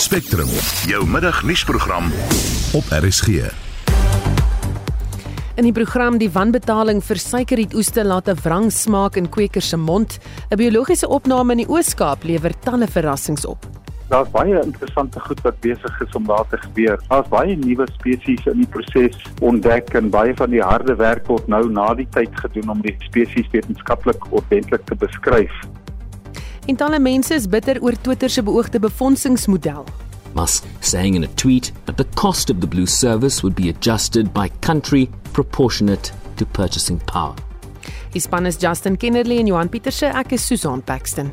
Spectrum, jou middagnuusprogram op RSG. In die program die wanbetaling vir suikerrietoeste laat 'n wrang smaak in kwekers se mond. 'n Biologiese opname in die Oos-Kaap lewer talle verrassings op. Daar's baie interessante goed wat besig is om daar te gebeur. Daar's baie nuwe spesies in die proses ontdek en baie van die harde werk word nou na die tyd gedoen om die spesies wetenskaplik ordentlik te beskryf. En talle mense is bitter oor Twitter se beoogde befondsingsmodel. Musk saying in a tweet that the cost of the Blue service would be adjusted by country proportionate to purchasing power. Die span is Justin Kennerly en Johan Pieterse. Ek is Susan Paxton.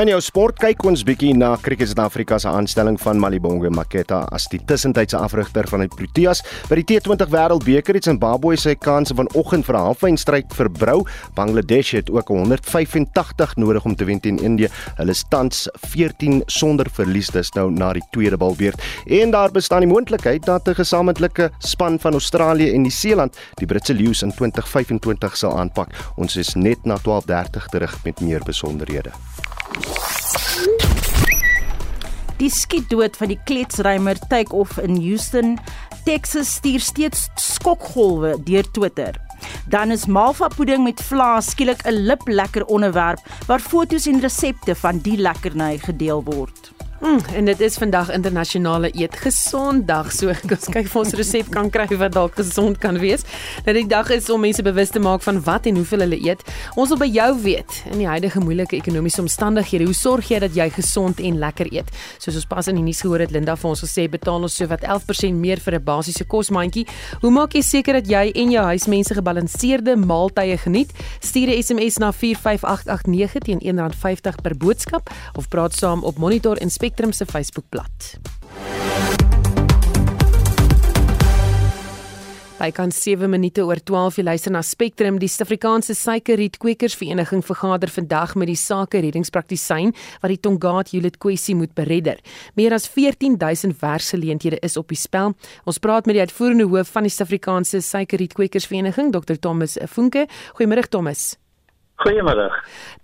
In jou sport kyk ons bietjie na Kriket Suid-Afrika se aanstelling van Malibonge Maketa as die tussentydse afrigter van die Proteas by die T20 Wêreldbeker het Zimbabwe sy kanse vanoggend vir 'n halffinalestryd verbrou. Bangladesh het ook 185 nodig om te wen teen Indië. Hulle tans 14 sonder verlies dis nou na die tweede balbeurt. En daar bestaan die moontlikheid dat 'n gesamentlike span van Australië en Nieu-Seeland die Britse Lions in 2025 sal aanpak. Ons is net na 12:30 terug met meer besonderhede. Die skietdood van die kletsrymer take off in Houston, Texas stuur steeds skokgolwe deur Twitter. Dan is malva pudding met vla skielik 'n liplekker onderwerp waar foto's en resepte van die lekkerny gedeel word. Mm, en dit is vandag internasionale eet gesond dag. So ons kyk of ons resep kan kry wat dalk gesond kan wees. Nou die dag is om mense bewus te maak van wat en hoeveel hulle eet. Ons wil by jou weet in die huidige moeilike ekonomiese omstandighede, hoe sorg jy dat jy gesond en lekker eet? Soos ons pas in die nuus gehoor het Linda vir ons gesê betaal ons sowat 11% meer vir 'n basiese kosmandjie. Hoe maak jy seker dat jy en jou huismense gebalanseerde maaltye geniet? Stuur 'n SMS na 45889 teen R1.50 per boodskap of praat saam op Monitor en Spectrum se Facebookblad. By kan 7 minute oor 12 jy luister na Spectrum die Suid-Afrikaanse Suikerriet Kwekersvereniging vergader vandag met die sake reddingspraktisyn wat die Tongaat Juliet kwessie moet beredder. Meer as 14000 werksgeleenthede is op die spel. Ons praat met die uitvoerende hoof van die Suid-Afrikaanse Suikerriet Kwekersvereniging, Dr Thomas Funke. Goeiemôre Thomas. Goeiemiddag.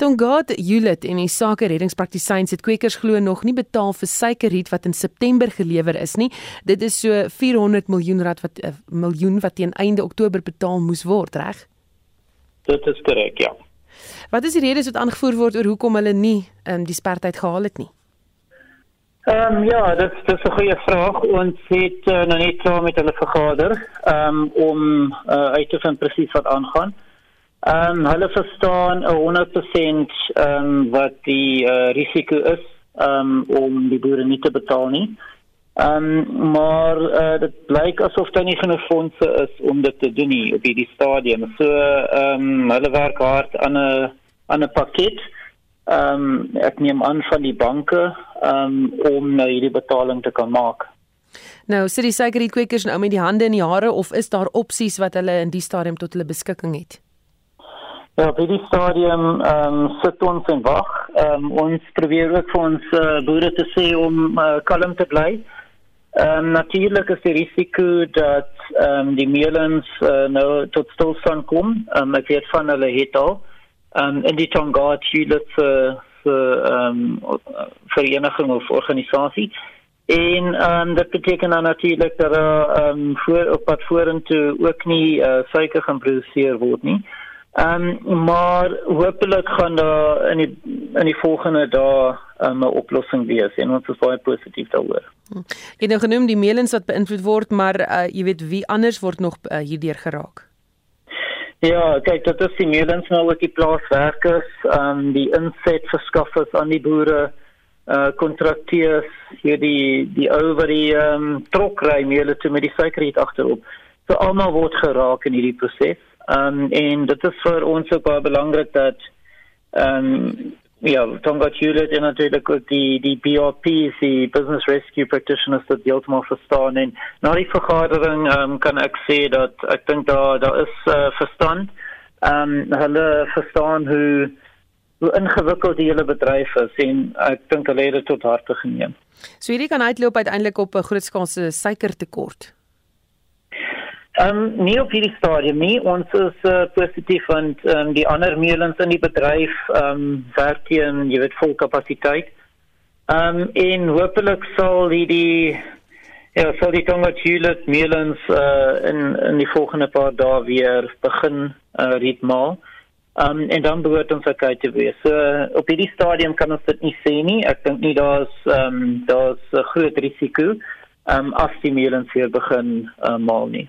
Tongaat Juliet en die sake reddingspraktisyns het kwekers glo nog nie betaal vir suikerriet wat in September gelewer is nie. Dit is so 400 miljoen rand wat 'n uh, miljoen wat teen einde Oktober betaal moes word, reg? Dit is korrek, ja. Wat is die redes wat aangevoer word oor hoekom hulle nie um, die spertyd gehaal het nie? Ehm um, ja, dit dis 'n goeie vraag. Ons het uh, nou net klaar met hulle vergader um, om uh, uit te vind presies wat aangaan. Ehm um, hulle verstaan 100% ehm um, wat die uh, risiko is ehm um, om die boere nie te betaal nie. Ehm um, maar uh, dit blyk asof daar nie genoeg fondse is om dit te doen nie op hierdie stadium. So ehm um, hulle werk hard aan 'n aan 'n pakket. Ehm um, ek neem aan van die banke ehm um, om nou hierdie betaling te kan maak. Nou, sit die suikerrietkweekers nou met die hande in die hare of is daar opsies wat hulle in die stadium tot hulle beskikking het? Ja, by die stadium ehm um, sit ons en wag. Ehm um, ons probeer ook vir ons uh, boere te sê om uh, kalm te bly. Ehm um, natuurlik is die risiko dat ehm um, die meelens uh, nou tot stilstand kom. Ehm um, ek weet van hulle het al ehm um, in die Tonga Chilets vir vir ehm um, vereniging of organisasie. En ehm um, dit beteken dan natuurlik dat ehm um, voor op pad vorentoe ook nie uh, suiker gaan produseer word nie. Ehm um, maar hopelik gaan daar in die in die volgende dae um, 'n oplossing wees en ons is baie positief daaroor. Hm. Jy het nou genoem die meelens wat beïnvloed word, maar uh, jy weet wie anders word nog uh, hierdeur geraak. Ja, kyk, dit is die meelens nou ook die plaaswerkers, ehm um, die inset verskaffers aan die boere, uh kontrakteurs, hier die die ou wat die ehm um, trokry meele toe met die suikerriet agterop. So almal word geraak in hierdie proses. Ehm um, en dit is vir ons ook baie belangrik dat ehm um, ja, Tonga Juliet en natuurlik die die BRP, die Business Rescue Practitioners dat die almal verstaan en na die vergadering ehm um, kan ek sê dat ek dink daar daar is uh, verstand. Ehm um, hulle verstaan hoe hoe ingewikkeld die hele bedryf is en ek dink hulle het dit tot harte geneem. So hierdie kan uitloop uiteindelik op 'n grootskaalse suikertekort. Ehm um, nie op hierdie stadium nie. Ons is uh, positief want ehm um, die ander meulens in die bedryf ehm um, werk teen jy weet vol kapasiteit. Ehm um, en hopelik sal die die ja, sal die Tonga Tulip meulens uh, in in die volgende paar dae weer begin uh, ritmaal. Ehm um, en dan behoort ons ook uit te wees. So op hierdie stadium kan ons dit nie sê nie. Ek dink nie daar's ehm um, daar's 'n groot risiko ehm um, as die meulens weer begin uh, maal nie.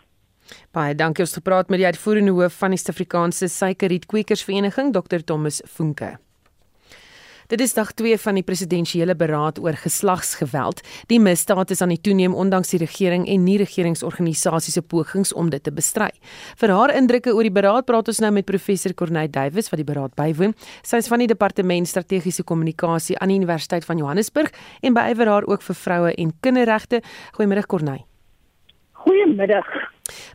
Baie dankie ons gepraat met die uitvoerende hoof van die Suid-Afrikaanse Suikerriet Kwekersvereniging Dr Thomas Funke. Dit is dag 2 van die presidensiële beraad oor geslagsgeweld. Die misdaad is aan die toeneem ondanks die regering en nie regeringsorganisasies se pogings om dit te bestry. Vir haar indrukke oor die beraad praat ons nou met professor Corneille Duwys wat die beraad bywoon. Sy is van die departement strategiese kommunikasie aan die Universiteit van Johannesburg en beywer haar ook vir vroue en kinderregte. Goeiemôre Corneille. Goeiemiddag.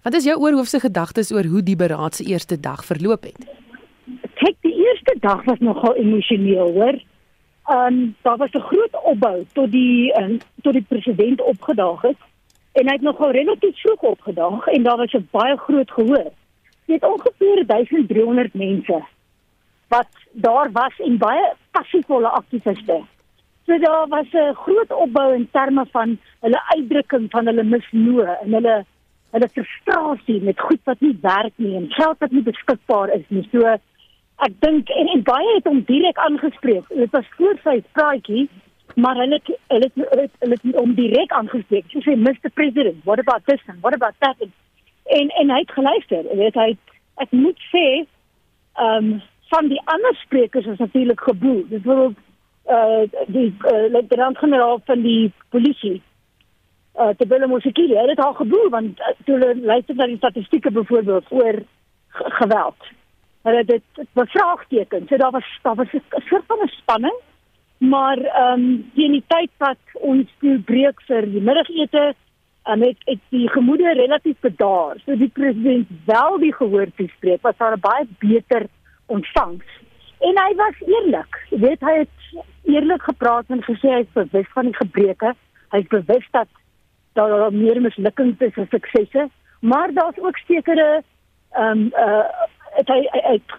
Wat is jou oorhoofse gedagtes oor hoe die beraad se eerste dag verloop het? Kyk, die eerste dag was nogal emosioneel, hoor. Ehm um, daar was 'n groot opbou tot die um, tot die president opgedaag het en hy het nogal relatief vroeg opgedaag en daar was 'n baie groot gehoor. Het ongeveer 1300 mense wat daar was en baie passievolle aktiviste. So daar was 'n groot opbou in terme van hulle uitdrukking van hulle misnoë en hulle hulle frustrasie met goed wat nie werk nie en geld wat nie beskikbaar is nie. So ek dink en, en baie het hom direk aangespreek. Dit was voor sy praatjie, maar hulle hulle hulle het hom direk aangespreek. Sy sê Mr President, what about this and what about that? En en hy het geluister. Weet hy ek moet sê ehm um, van die ander sprekers is natuurlik geboel. Dit word eh uh, die uh, luitenant-generaal van die polisie uh, te Willem Mosekile. Hulle het al geboel want uh, toe hulle luister na die statistieke byvoorbeeld oor geweld. Hulle het dit bevraagteken. So daar was daar was 'n soort van 'n spanning. Maar ehm um, teen die tyd wat ons toe breek vir die middagete, um, het, het die gemoede relatief bedaar. So die president wel die gehoor toespreek, was daar 'n baie beter ontvangs. En hy was eerlik. Jy weet hy het eerlik gepraat en gesê hy is bewus van die gebreke. Hy is bewus dat daar meer mislukkings is as suksesse, maar daar's ook sekere ehm um, uh het hy het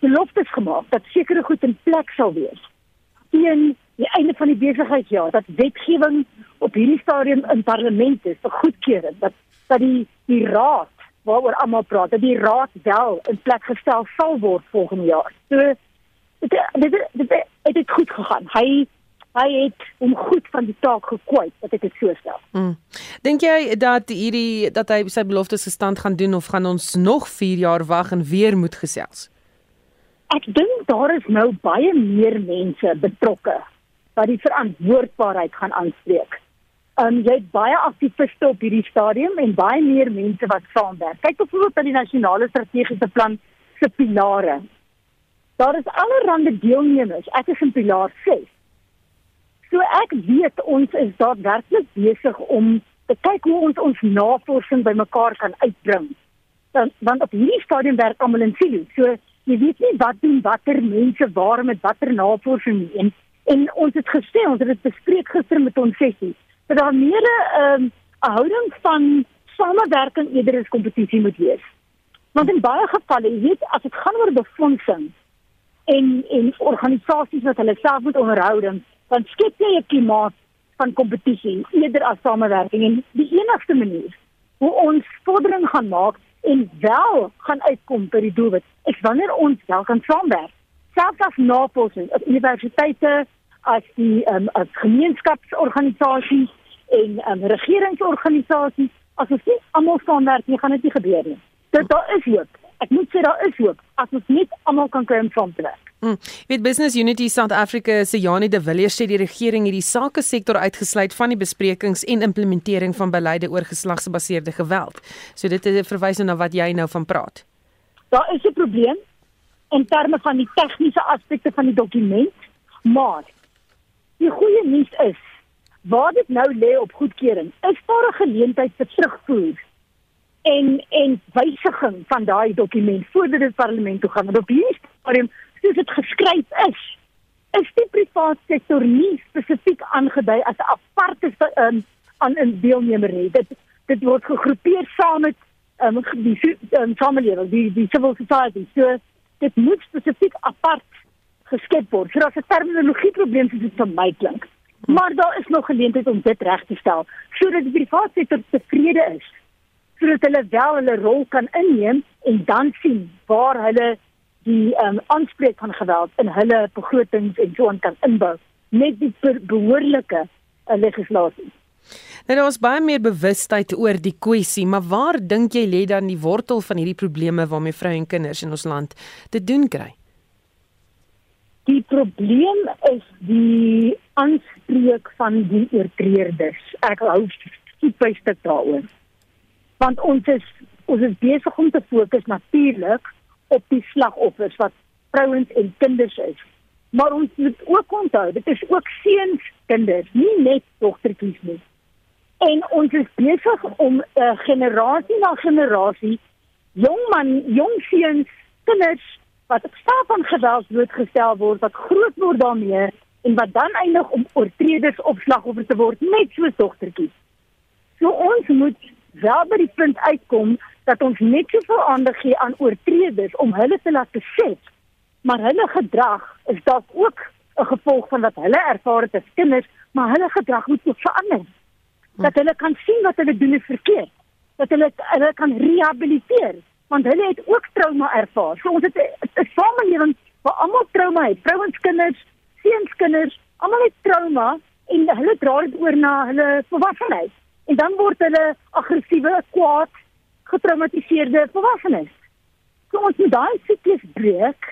beloftes gemaak dat sekere goed in plek sal wees. Teen die einde van die besigheidsjaar dat wetgewing op hierdie stadium in parlement is vir goedkeuring dat dat die die raad waaroor almal praat dat die raad wel in plek gestel sal word volgende jaar. So dit dit dit het dit goed gegaan. Hy hy het hom goed van die taak gekwyt dat ek dit so stel. Mm. Dink jy dat hierdie dat hy sy beloftes gestand gaan doen of gaan ons nog 4 jaar wag en weer moet gesels? Ek dink daar is nou baie meer mense betrokke wat die verantwoordbaarheid gaan aanspreek. Um jy het baie aktiviste op hierdie stadium en baie meer mense wat saamwerk. Kyk byvoorbeeld aan die nasionale strategiese plan se pilare. Daar is allerlei deelnemers. Ek is in pilaar 6 So ek weet ons is daadwerklik besig om te kyk hoe ons ons navorsing bymekaar kan uitbring. Dan want op hierdie stadium werk almal in silo. So jy weet nie wat doen watter mense waar met watter navorsing nie. En, en ons het gesê ons het dit bespreek gister met ons sessie dat daar meer 'n um, houding van samewerking eerder as kompetisie moet wees. Want in baie gevalle, jy weet, as dit gaan oor befondsing en en organisasies wat hulle self moet onderhouding dan skep jy 'n klimaat van kompetisie eerder as samewerking? En die enigste manier hoe ons vordering gaan maak en wel gaan uitkom by die doelwit is wanneer ons wel kan saamwerk. Selfs as navorsing as universiteite as die um, as gemeenskapsorganisasies en um, regeringsorganisasies as ons nie almal saamwerk nie gaan dit nie gebeur nie. Dit daar is hoop. Ek moet sê daar is hoop as ons net almal kan kry om saam te werk Mm. Weet Business Unity South Africa se Janie de Villiers sê die regering het die sake sektor uitgesluit van die besprekings en implementering van beleide oor geslagsgebaseerde geweld. So dit is 'n verwysing na wat jy nou van praat. Daar is 'n probleem in terme van die tegniese aspekte van die dokument, maar die goeie nuus is waar dit nou lê op goedkeuring, is daar 'n geleentheid vir terugvoer en en wysiging van daai dokument voordat dit parlement toe gaan. Want op hierdie stadium soos dit geskryf is, is die private sektor nie spesifiek aangedui as 'n aparte um, aan 'n deelnemer nie. Dit dit word gegroepeer saam met um, die um, samelewing, die die civil society. So dit moet spesifiek apart geskep word. So daar's 'n terminologie probleem soos dit vir my klink. Maar daar is nog geleentheid om dit reg te stel sodat die private sektor tevrede is. Sodat hulle wel hulle rol kan inneem en dan sien waar hulle die ehm um, aanspreek van geweld in hulle begrotings en so aan kan inbou met die behoorlike uh, legislasie. Nou daar is baie meer bewustheid oor die kwessie, maar waar dink jy lê dan die wortel van hierdie probleme waarmee vroue en kinders in ons land te doen kry? Die probleem is die aanspreek van die oortreders. Ek hou super stuk daaroor. Want ons is ons is besig om te fokus natuurlik op die slagoffers wat vrouens en kinders is. Maar ons moet ook onthou, dit is ook seuns kinders, nie net dogtertjies nie. En ons is besig om 'n uh, generasie na generasie jong man, jong seuns, kinders wat op staat van geweld blootgestel word wat groot word daarmee en wat dan eindig om oortreders op slagoffer te word net soos dogtertjies. So ons moet wel by die punt uitkom dat ons net soveel aandag gee aan oortreders om hulle te laat beset, maar hulle gedrag is dalk ook 'n gevolg van wat hulle ervaar het as kinders, maar hulle gedrag moet ook verander. Dat hulle kan sien wat hulle doen is verkeerd dat hulle hulle kan rehabiliteer want hulle het ook trauma ervaar. So ons het 'n samelewing waar almal trauma het. Vrouens kinders seuns kinders almal het trauma en hulle dra dit oor na hulle volwassenheid en dan word hulle aggressiewe kwaad getraumatiseerde volwassenes. So ons moet daai siklus breek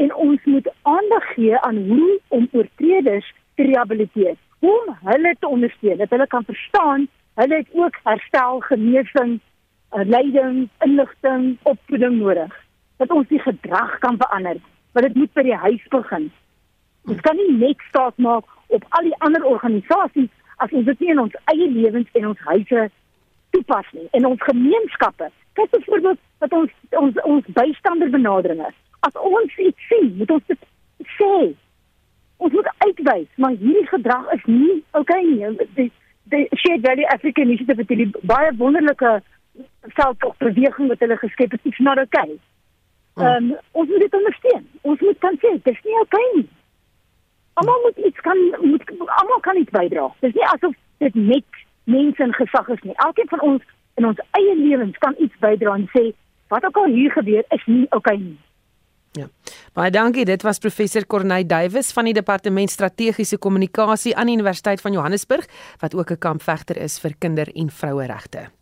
en ons moet aandag gee aan hoe om oortreders te rehabiliteer om hulle te ondersteun dat hulle kan verstaan hulle het ook herstel genesing uh, leiding inligting opvoeding nodig dat ons die gedrag kan verander want dit moet by die huis begin. Ons kan nie net staat maak op al die ander organisasies as ons dit nie in ons eie lewens en ons huise toepas nie. In ons gemeenskappe kyk byvoorbeeld wat ons ons ons bystander benadering is. As ons iets sien moet ons dit sê. Ons moet uitwys maar hierdie gedrag is nie okay nie. Die die Shared Valley Africa Initiative het die baie wonderlike selfs beweging wat hulle geskep het is not okay hmm. ehm um, ons moet dit ondersteun. Ons moet kan sê dis nie okay nie almal moet iets kan moet almal kan iets bydra dis nie asof dit net mense in gesag is nie elkeen van ons in ons eie lewens kan iets bydra en sê wat ook al hier gebeur is nie okay nie Ja. Baie dankie. Dit was professor Corneil Duwys van die Departement Strategiese Kommunikasie aan die Universiteit van Johannesburg wat ook 'n kampvegter is vir kinder- en vroueregte.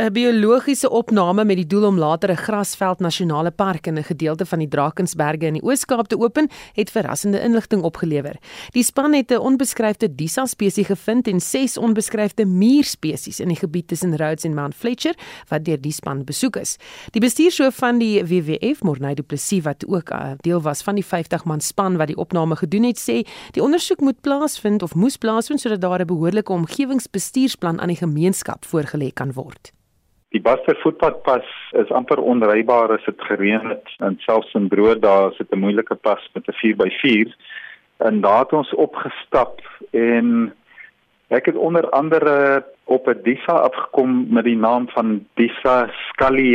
'n biologiese opname met die doel om later 'n grasveld nasionale park in 'n gedeelte van die Drakensberge in die Oos-Kaap te open, het verrassende inligting opgelewer. Die span het 'n onbeskryfde Disa spesies gevind en ses onbeskryfde muurspesies in die gebied tussen Rhodes en Mount Fletcher wat deur die span besoek is. Die bestuurshoof van die WWF, Morney Du Plessis wat ook uh, deel was van die 50-man span wat die opname gedoen het, sê die ondersoek moet plaasvind of moes plaasvind sodat daar 'n behoorlike omgewingsbestuursplan aan die gemeenskap voorgelê kan word. Die Buster voetpadpas is amper onrybaar as dit gereën het en selfs in droë dae is dit 'n moeilike pas met 'n 4x4. En daar het ons opgestap en ek het onder andere op 'n Disa afgekom met die naam van Disa Scully.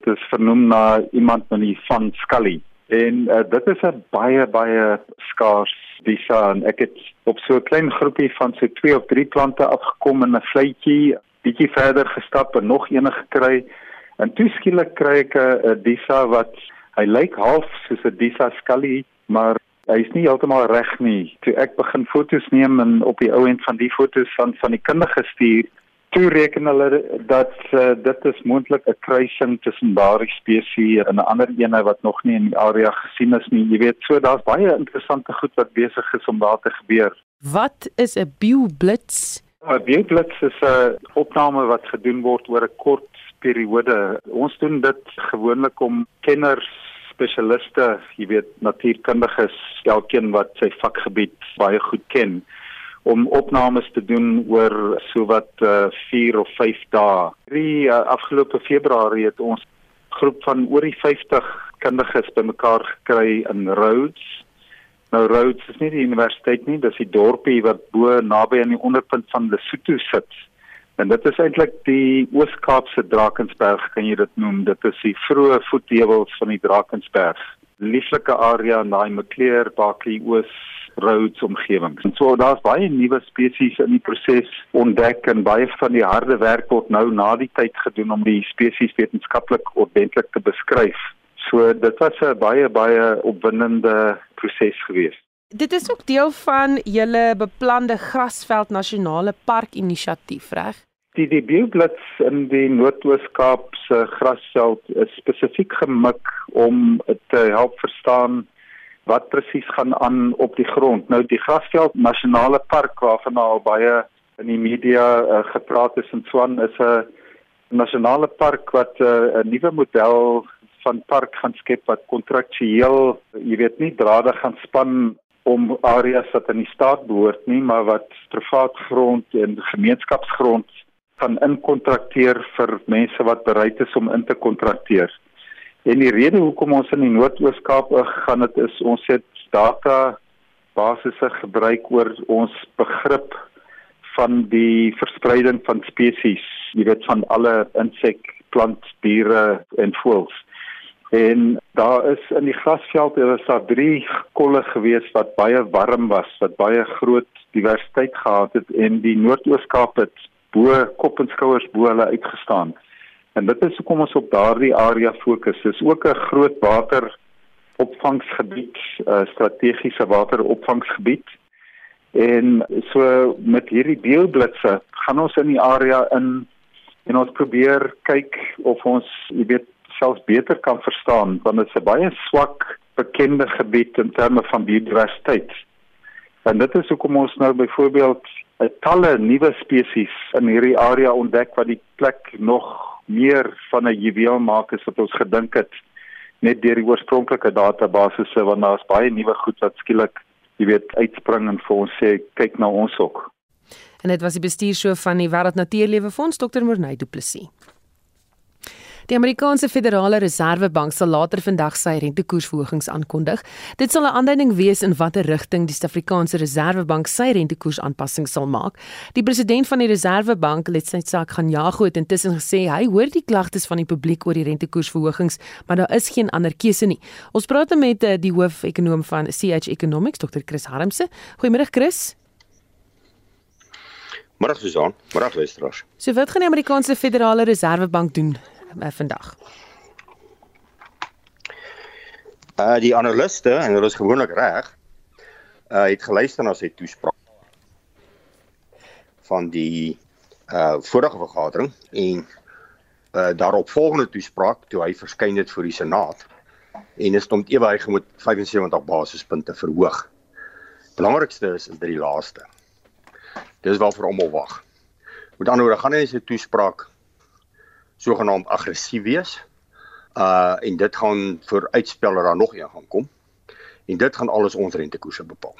Dit is vernoem na iemand met die van Scully. En uh, dit is 'n baie baie skaars Disa en ek het op so 'n klein groepie van so 2 of 3 plante afgekom in 'n vletjie bietjie verder gestap en nog eene gekry. En toe skielik kry ek 'n Disa wat hy lyk half soos 'n Disa skully, maar hy is nie heeltemal reg nie. Toe ek begin foto's neem en op die ou end van die foto's van van die kundige stuur, toe reken hulle dat uh, dit is moontlik 'n kruising tussen daardie spesies en 'n ander een wat nog nie in die area gesien is nie. Jy weet, so daar's baie interessante goed wat besig is om daar te gebeur. Wat is 'n bioblits? 'n Beeldblits is 'n opname wat gedoen word oor 'n kort periode. Ons doen dit gewoonlik om kenners spesialiste, jy weet natuurkundiges, elkeen wat sy vakgebied baie goed ken om opnames te doen oor sowat 4 uh, of 5 dae. Die uh, afgelope Februarie het ons groep van oor die 50 kundiges bymekaar gekry in Rhodes Nou Rhodes is nie die universiteit nie, dis die dorpie wat bo naby aan die onderpunt van Lesotho sit. En dit is eintlik die Oos-Kaapse Drakensberg, kan jy dit noem. Dit is die vroeë voetheuwels van die Drakensberg. Lieflike area in daai Maclear, Barkley Oos roads omgewings. En so daar's baie nuwe spesies in die proses ontdek en baie van die harde werk word nou na die tyd gedoen om die spesies wetenskaplik ordentlik te beskryf. So dit was 'n baie baie opwindende proses geweest. Dit is ook deel van julle beplande Grasveld Nasionale Park inisiatief, reg? Die die bioblits in die Noord-Oos-Kaap se grasveld is spesifiek gemik om te help verstaan wat presies gaan aan op die grond. Nou die Grasveld Nasionale Park waarvan al baie in die media uh, gepraat is in Swan is 'n nasionale park wat uh, 'n nuwe model van park gaan skep wat kontraktueel, jy weet nie drade gaan span om areas wat aan die staat behoort nie, maar wat privaat grond en gemeenskapsgrond gaan inkontrakteer vir mense wat bereid is om in te kontrakteer. En die rede hoekom ons in die Noord-Oos-Kaap gegaan het is ons het data basisse gebruik oor ons begrip van die verspreiding van spesies, jy weet van alle insek, plant, diere en voëls. En daar is in die grasveld er was daar drie kolle gewees wat baie warm was, wat baie groot diversiteit gehad het en die Noord-Oos-Kaap het bo kop en skouers bo hulle uitgestaan. En dit is hoekom ons op daardie area fokus. Dit is ook 'n groot water opvangsgebied, 'n strategiese wateropvangsgebied. En so met hierdie beeldblitse gaan ons in die area in en ons probeer kyk of ons, jy weet, selfs beter kan verstaan want dit is 'n baie swak bekende gebied in terme van biodiversiteit. En dit is hoekom ons nou byvoorbeeld 'n talle nuwe spesies in hierdie area ontdek wat die plek nog meer van 'n juweel maak as wat ons gedink het net deur die oorspronklike databasisse want daar's baie nuwe goed wat skielik jy weet uitspring en vir ons sê kyk na ons ook. En dit was die bestuurshoof van die Wêreld Natuurlewe Fonds Dr. Morney Du Plessis. Die Amerikaanse Federale Reservebank sal later vandag sy rentekoersverhogings aankondig. Dit sal 'n aanduiding wees in watter rigting die Suid-Afrikaanse Reservebank sy rentekoersaanpassings sal maak. Die president van die Reservebank, Letsetsak Ganyago, het intussen gesê hy hoor die klagtes van die publiek oor die rentekoersverhogings, maar daar is geen ander keuse nie. Ons praat met eh, die hoof-ekonoom van CH Economics, Dr. Chris Harmse. Goeiemôre Chris. Môre Susan, môre luisteraars. So wat gaan die Amerikaanse Federale Reservebank doen uh, vandag? Uh die analiste en hulle is gewoonlik reg. Uh het geluister na sy toespraak van die uh vorige vergadering en uh daarop volgende toespraak toe hy verskyn het voor die senaat en is om ewe hy moet 75 basispunte verhoog. Belangrikste is is dit die laaste. Dis vir almal wag. Met ander woorde gaan hy sy toespraak sogenaamd aggressief wees. Uh en dit gaan vir uitspeller daar nog een gaan kom. En dit gaan alles ons rentekoerse bepaal.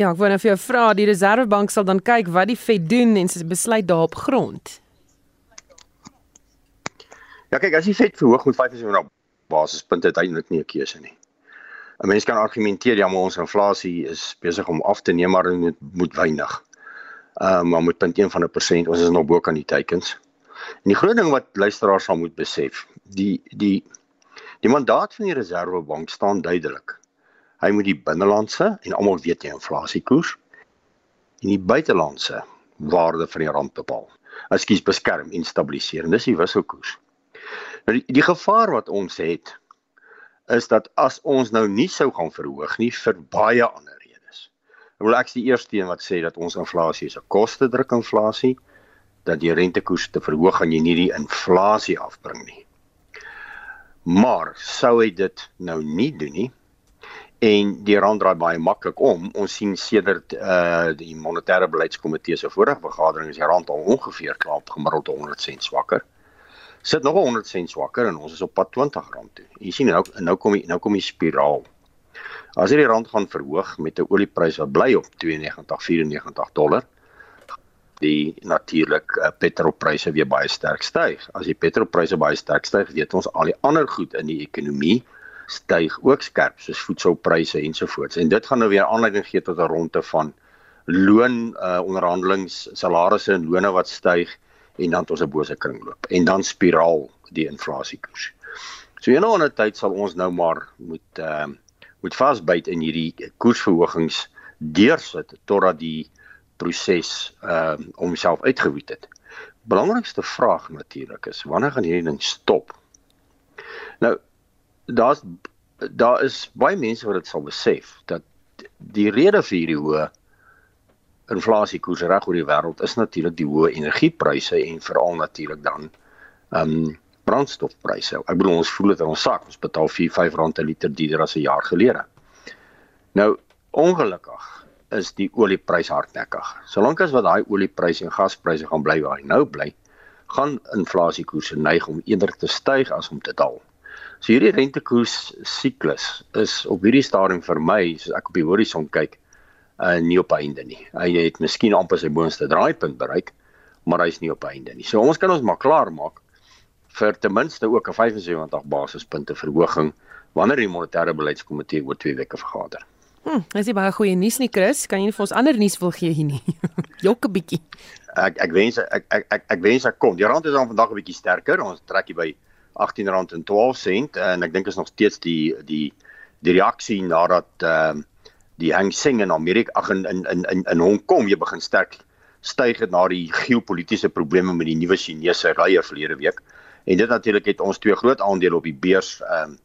Ja, ek wou net vir jou vra, die Reservebank sal dan kyk wat die Fed doen en sy besluit daarop grond. Ja, kyk, as die Fed verhoog met 25 basispunte, het hy eintlik nie 'n keuse nie. 'n Mens kan argumenteer ja, maar ons inflasie is besig om af te neem, maar dit moet weinig. Ehm um, maar met 0.1 van 'n persent, ons is nog bo kan die teikens. En die groot ding wat luisteraars sal moet besef, die die die mandaat van die Reserwebank staan duidelik. Hy moet die binnelandse en almal weet jy inflasiekoers en die buitelandse waarde van die rand bepaal. Ekskuus beskerm en stabiliseer. En dis die wisselkoers. Nou die, die gevaar wat ons het is dat as ons nou nie sou gaan verhoog nie vir baie ander Ek wil ek is die eerste een wat sê dat ons inflasie is 'n koste druk inflasie dat die rentekoers te verhoog gaan jy nie die inflasie afbring nie. Maar sou hy dit nou nie doen nie en die rand draai baie maklik om. Ons sien sedert uh die monetêre beleidskomitee se vorige vergadering is die rand al ongeveer klaar gemiddeld 100 sent swakker. Sit nog 100 sent swakker en ons is op pad 20 rand toe. Jy sien nou nou kom die nou kom die spiraal. As hierdie rand gaan verhoog met 'n oliepryse wat bly op 92 94 dollar, die natuurlik uh, petrolpryse weer baie sterk styg. As die petrolpryse baie sterk styg, weet ons al die ander goed in die ekonomie styg ook skerp soos voedselpryse ensovoorts. En dit gaan nou weer aanleiding gee tot 'n ronde van loon uh, onderhandelings, salarisse en lone wat styg en dan ons 'n bose kringloop en dan spiraal die inflasiekoers. So eendag in 'n tyd sal ons nou maar moet ehm uh, moet vasbyt in hierdie koersverhogings deursit totdat die proses uh, homself uitgewoed het. Belangrikste vraag natuurlik is wanneer gaan hierdie ding stop? Nou daar's daar is baie mense wat dit sal besef dat die rede vir hierdie hoë inflasiekoers reg oor die wêreld is natuurlik die hoë energiepryse en veral natuurlik dan ehm um, brandstofpryse. Ek bedoel ons voel dit in ons sak. Ons betaal 4-5 rand per liter duurder as 'n jaar gelede. Nou ongelukkig is die oliepryse hardnekkig. Solank as wat daai oliepryse en gaspryse gaan bly waar hy nou bly, gaan inflasiekoerse neig om eerder te styg as om te daal. So hierdie rentekoers siklus is op hierdie stadium vir my, soos ek op die horison kyk, uh nie op einde nie. Hy het miskien amper sy boonste draaipunt bereik, maar hy's nie op einde nie. So ons kan ons maar klaar maak vir ten minste ook 'n 75 basispunte verhoging wanneer die monetêre beleidskomitee oor 2 weke vergader. Hm, dis baie goeie nuus nie, Chris. Kan jy vir ons ander nuus wil gee hier nie? Jokke bietjie. Ek ek wens ek ek ek, ek wens ek kon. Die rand is dan vandag 'n bietjie sterker. Ons trek hier by R18.12 en ek dink is nog steeds die die die reaksie nadat ehm uh, die Hang Seng in Amerika ag in in in in Hong Kong jy begin sterk styg het na die geopolitiese probleme met die nuwe Chinese rye verlede week en dit natuurlik het ons twee groot aandele op die beurs ehm um,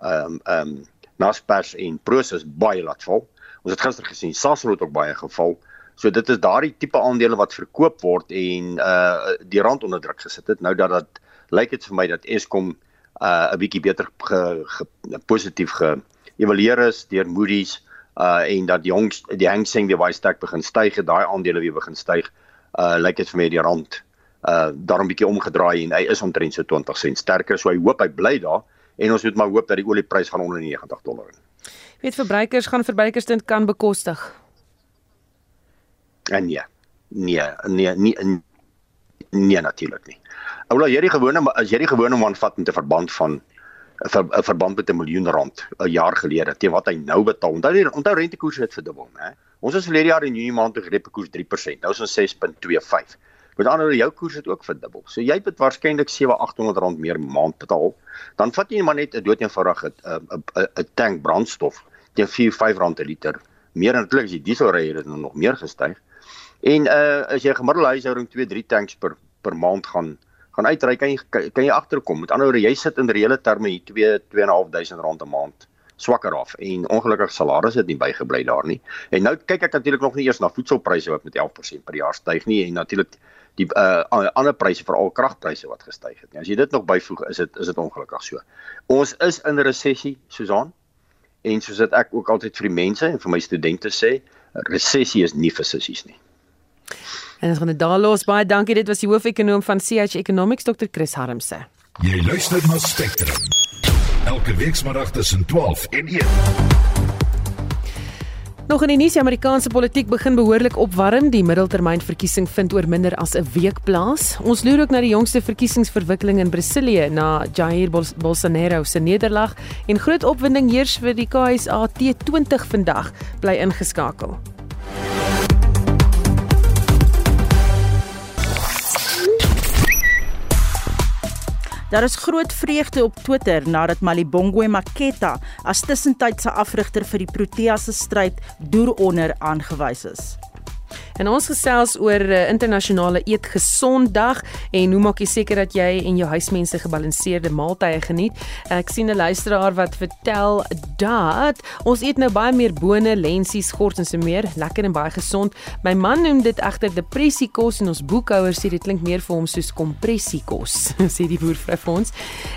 ehm um, ehm um, Naspers en Prosus baie laat val. Ons het gister gesien Sasol het ook baie geval. So dit is daardie tipe aandele wat verkoop word en uh die rand onder druk gesit het. Nou dat dit lyk dit vir my dat Eskom uh 'n bietjie beter ge, ge, positief geëvalueer is deur Moody's uh en dat die jongs die Hang Seng die sterk begin styg daai aandele weer begin styg. Uh lyk dit vir my die rand uh daarom bietjie omgedraai en hy is omtrent so 20 sent sterker. So hy hoop hy bly daar en ons moet maar hoop dat die olieprys gaan onder 90 dollar. Weet verbruikers gaan verbruikers dit kan bekostig. En ja. Nee, nee, nee, nee, nee natuurlik nie. Oula, jy die gewone as jy die gewone man vat met 'n verband van 'n verband met 'n miljoen rand 'n jaar gelede teen wat hy nou betaal. Onthou die onthou rentekoerse het verdubbel, né? Ons is verlede jaar in Junie maand te grepe koers 3%. Nou is ons 6.25. Met ander woorde, jou koers het ook verdubbel. So jy het waarskynlik 7-800 rand meer maand betaal. Dan vat jy maar net 'n doeteenvoudige 'n 'n tank brandstof teen 4-5 rand per liter. Meer natuurlik as jy diesel ry, het dit nog meer gestyg. En uh as jy gemiddelde huishouding 2-3 tanks per per maand gaan gaan uitry kan jy kan jy agterkom. Met ander woorde, jy sit in reële terme hier 2 2.500 rand 'n maand swakker af en ongelukkig salarisse het nie bygebly daar nie. En nou kyk ek natuurlik nog nie eers na voedselpryse wat met 11% per jaar styg nie en natuurlik die uh ander pryse veral kragpryse wat gestyg het. As jy dit nog byvoeg, is dit is dit ongelukkig so. Ons is in 'n resessie, Susan. En soos dit ek ook altyd vir die mense en vir my studente sê, resessie is nie vir sissies nie. En ons gaan dit daar los. Baie dankie. Dit was die hoofekonoom van CH Economics, Dr. Chris Harmse. Jy luister na Spectrum. Elke week saterdag tussen 12 en 1. Nog in die nuus, die Amerikaanse politiek begin behoorlik opwarm. Die middeltermynverkiesing vind oor minder as 'n week plaas. Ons loer ook na die jongste verkiesingsverwikkeling in Brasilië na Jair Bolsonaro se nederlaag en groot opwinding heers vir die KSA T20 vandag. Bly ingeskakel. Daar is groot vreugde op Twitter nadat Malibongwe Maketa as tussentydse afrigter vir die Proteas se stryd deur onder aangewys is. En ons gesels oor uh, internasionale eet gesonddag en hoe maak jy seker dat jy en jou huismense gebalanseerde maaltye geniet? Ek sien 'n luisteraar wat vertel dat ons eet nou baie meer bone, lensies, gort en so meer, lekker en baie gesond. My man noem dit egter depressiekos en ons boekhouer sê dit klink meer vir hom soos kompressiekos, sê die boervrou vir ons.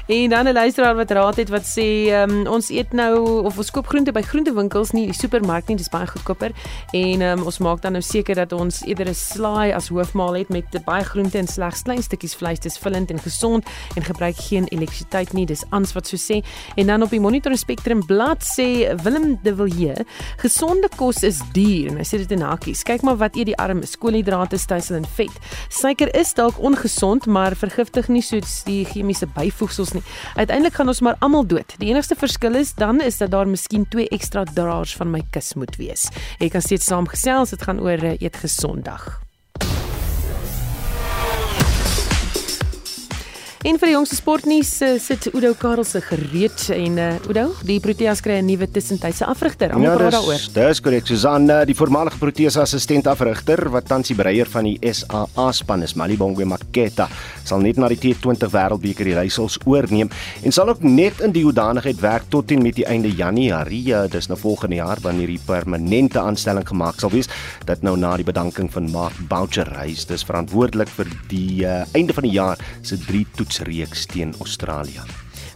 En dan 'n luisteraar wat raad het wat sê um, ons eet nou of ons koop groente by groentewinkels nie die supermark nie, dis baie goedkoper en um, ons maak dan nou seker dat ons eerder 'n slaai as hoofmaal het met baie groente en slegs klein stukkies vleis. Dis vullend en gesond en gebruik geen elektrisiteit nie. Dis ans wat so sê. En dan op die Monitor Spectrum blad sê Willem de Villiers, gesonde kos is duur en hy sê dit in hakies. Kyk maar wat eet die armes, koolhidrate, stysel en vet. Suiker is dalk ongesond, maar vergiftig nie soos die chemiese byvoegsels nie. Uiteindelik gaan ons maar almal dood. Die enigste verskil is dan is dat daar miskien twee ekstra draers van my kus moet wees. Jy kan steeds saamgesels, dit gaan oor uh, eet gesondag. En vir die jongste sportnuus uh, sit Udo Karelse gereed en uh, Udo, die Proteas kry 'n nuwe tussentydse afrigter. Almal Ja, praat daaroor. dis korrek. Susan, eh, die voormalige Proteas assistent afrigter wat tans die breier van die SAA span is, Malibongwe Maketa, sal net na die T20 Wêreldbeker die leiersels oorneem en sal ook net in die hoedanigheid werk tot en met die einde Januarie. Ja, dis nou volgende jaar wanneer die permanente aanstelling gemaak sal wees. Dit nou na die bedanking van Mark Boucher reis. Dis verantwoordelik vir die uh, einde van die jaar se drie toetsreeks teen Australië.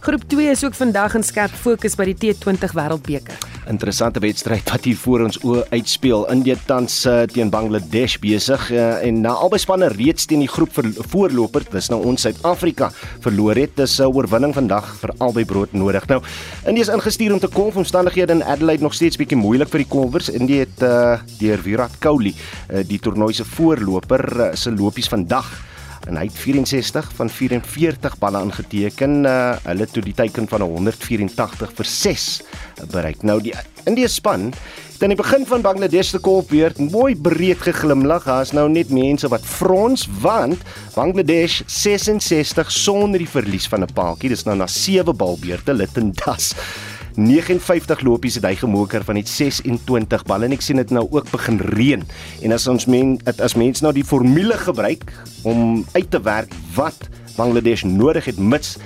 Groep 2 is ook vandag in skerp fokus by die T20 Wêreldbeker. Interessante wedstryd wat hier voor ons oë uitspeel. India tans uh, teen Bangladesh besig uh, en na albei spanne reeds teen die groep ver- voorloper, dis nou ons Suid-Afrika verloor het. Dis 'n uh, oorwinning vandag vir albei brood nodig. Nou, India is ingestuur om te kolf. Omstandighede in Adelaide nog steeds bietjie moeilik vir die kolwers. India het uh, deur Virat Kohli, uh, die toernooi se voorloper, uh, se lopies vandag en hy het 64 van 44 balle aangeteken. Uh, hulle het toe die teiken van 184 vir 6 bereik. Nou die Indië span het aan die begin van Bangladesh se kolfbeurt mooi breed geglimlag. Daar's nou net mense wat frons want Bangladesh 66 sonder die verlies van 'n paaltjie. Dis nou na 7 balbeurte Litton Das. 59 lopies het hy gemoker van net 26 balle en ek sien dit nou ook begin reën. En as ons men as mense nou die formule gebruik om uit te werk wat Bangladesh nodig het mits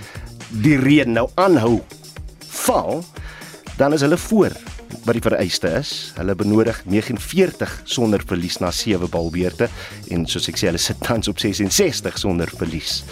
die reën nou aanhou val, dan is hulle voor wat die vereiste is. Hulle benodig 49 sonder verlies na 7 balbeurte en soos ek sê hulle sit tans op 66 sonder verlies.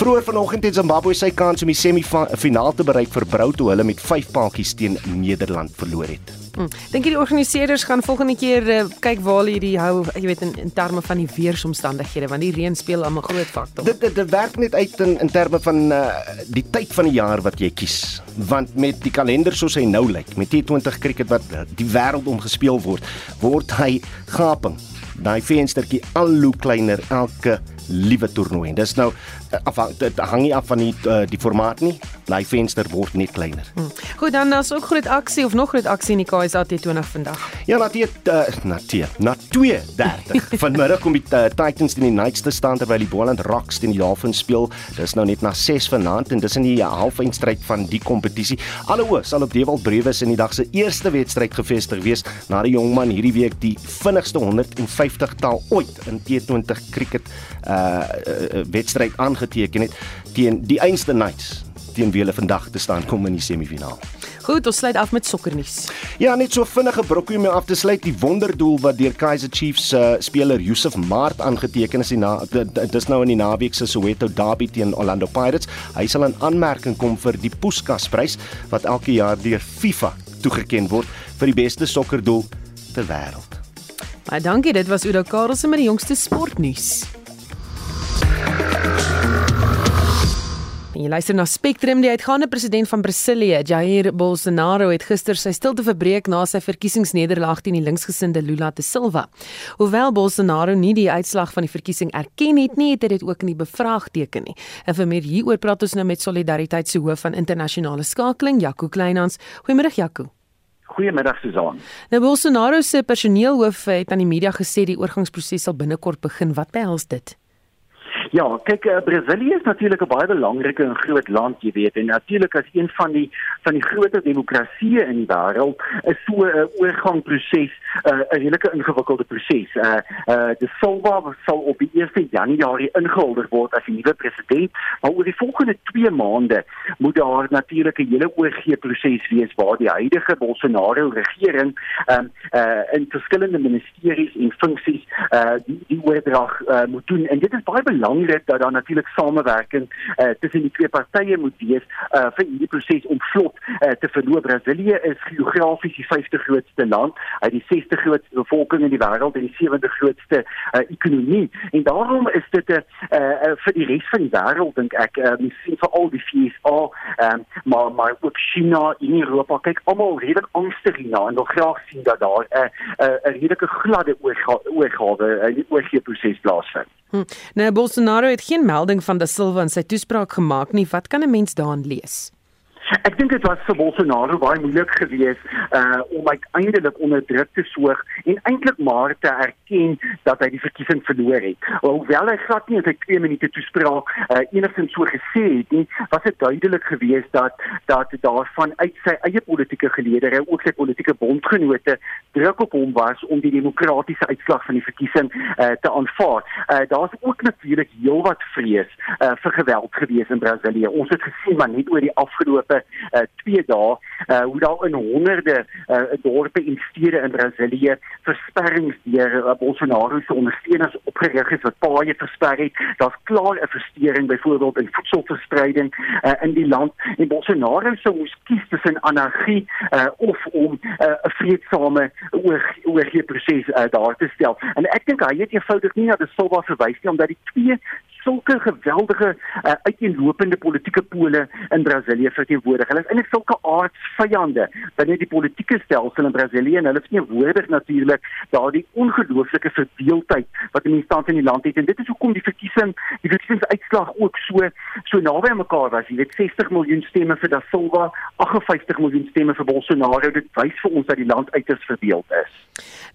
Vroeger vanoggend het Zimbabwe sy kans om die semifinaal te bereik verbrou toe hulle met 5 paadjies teen Nederland verloor het. Hm. Dink jy die organiseerders gaan volgende keer uh, kyk waar hulle hierdie hou, jy weet in, in terme van die weeromstandighede want die reën speel 'n groot faktor. Dit dit, dit werk net uit in in terme van uh, die tyd van die jaar wat jy kies. Want met die kalender soos hy nou lyk, met T20 cricket wat die wêreld omgespeel word, word hy gaping. Daai venstertjie al hoe kleiner elke liewe toernooi. Dis nou uh, afhang dit hang nie af van die uh, die formaat nie. Daai venster word net kleiner. Hm. Goed, dan is ook groot aksie of nog groot aksie in die KSA T20 vandag. Ja, na die uh, na die na 2:30 vanmiddag kom die uh, Titans teen die Knights te staan terwyl die Boland Rocks teen die Dolphins speel. Dis nou net na 6 vanaand en dis in die halfeindstryd van die kompetisie. Alle oë sal op Dewald Brewes in die dag se eerste wedstryd gevestig wees na die jongman hierdie week die vinnigste 150 taal ooit in T20 cricket uh, uh wedstryd aangeteken het teen die Einste Knights teen wie hulle vandag te staan kom in die semifinaal. Goed, ons sluit af met sokkernuus. Ja, net so vinnige brokkie om af te sluit. Die wonderdoel wat deur Kaizer Chiefs uh, speler Yusuf Maart aangeteken is, die na, dit is nou in die naweek se Soweto Derby teen Orlando Pirates. Hy sal in aanmerking kom vir die Puskas-prys wat elke jaar deur FIFA toegeken word vir die beste sokkerdoel ter wêreld. Baie dankie, dit was Udo Karelse met die jongste sportnuus. En jy luister na Spectrum, die uitgaande president van Brasilië, Jair Bolsonaro, het gister sy stilte verbreek na sy verkiesingsnederlaag teen die linksgesinde Lula da Silva. Hoewel Bolsonaro nie die uitslag van die verkiesing erken het nie, het hy dit ook nie bevraagteken nie. En vir meer hieroor praat ons nou met Solidariteit se hoof van internasionale skakeling, Jaco Kleinhans. Goeiemôre Jaco. Goeiemiddag Susan. Nou Bolsonaro se personeelhoof het aan die media gesê die oorgangsproses sal binnekort begin. Wat behels dit? Ja, kyk, uh, Brasilië is natuurlik 'n baie belangrike en groot land, jy weet, en natuurlik as een van die van die groter demokratieë in die wêreld, is so 'n uh, oorgangproses uh, 'n redelike ingewikkelde proses. Uh uh die Silva sal op die 1 Januarie ingehuldig word as die nuwe president, maar oor die volgende 2 maande moet daar natuurlik 'n hele OG proses wees waar die huidige Bolsonaro regering um uh in verskillende ministeries en funksies uh die, die oordrag uh, moet doen en dit is baie belangrik belang dit dat daar natuurlik samewerking uh, tussen die twee partye moet wees uh, vir hierdie proses om vlot uh, te verloop. Brasilië is geografies die 50ste grootste land, het die 60ste grootste bevolking in die wêreld en die 70ste grootste uh, ekonomie. En daarom is dit 'n uh, uh, vir die res van die wêreld dink ek, uh, vir al die VSA, um, maar maar ook China en Europa kyk almal redelik angstig hierna en wil graag sien dat daar 'n uh, 'n uh, redelike gladde oorgawe in die OG proses plaasvind. Hm. Nou Bolsonaro het geen melding van da Silva in sy toespraak gemaak nie. Wat kan 'n mens daarin lees? Ek dink dit was vir Bolsonaro baie moeilik geweest uh om uiteindelik onder druk te sorg en eintlik maar te erken dat hy die verkiesing verloor het. Hoewel hy glad nie in sy 2 minute toespraak uh enigstens so gesê het nie, was dit duidelik geweest dat dat daarvan uit sy eie politieke geleedere, ook sy politieke bondgenote druk op hom was om die demokratiese uitslag van die verkiesing uh te aanvaar. Uh daar's ook natuurlik heelwat vrees uh vir geweld geweest in Brasilië. Ons het gesien maar net oor die afgelope uh, twee dae uh, hoe daar in honderde uh, dorpe en stede in Brasilië versperrings deur uh, Bolsonaro se ondersteuners opgerig is wat paaie versper het. Daar's klaar 'n verstoring byvoorbeeld in voedselverspreiding uh, in die land en Bolsonaro sou moes kies tussen anargie uh, of om 'n uh, vreedsame oorgeproses uh, daar te stel. En ek dink hy het eenvoudig nie na die Silva verwys nie omdat die twee sulke geweldige uh, uiteenlopende politieke pole in Brasilië verteenwoordig. Hulle is eintlik sulke aardsvyande binne die politieke stelsel in Brasilië en hulle verteenwoordig natuurlik daardie ongelooflike verdeeldheid wat in die stand in die land het en dit is hoekom die verkiesing die verkiesingsuitslag ook so so naby aan mekaar was. Jy weet 60 miljoen stemme vir Da Silva, 58 miljoen stemme vir Bolsonaro. Dit wys vir ons dat die land uiters verdeeld is.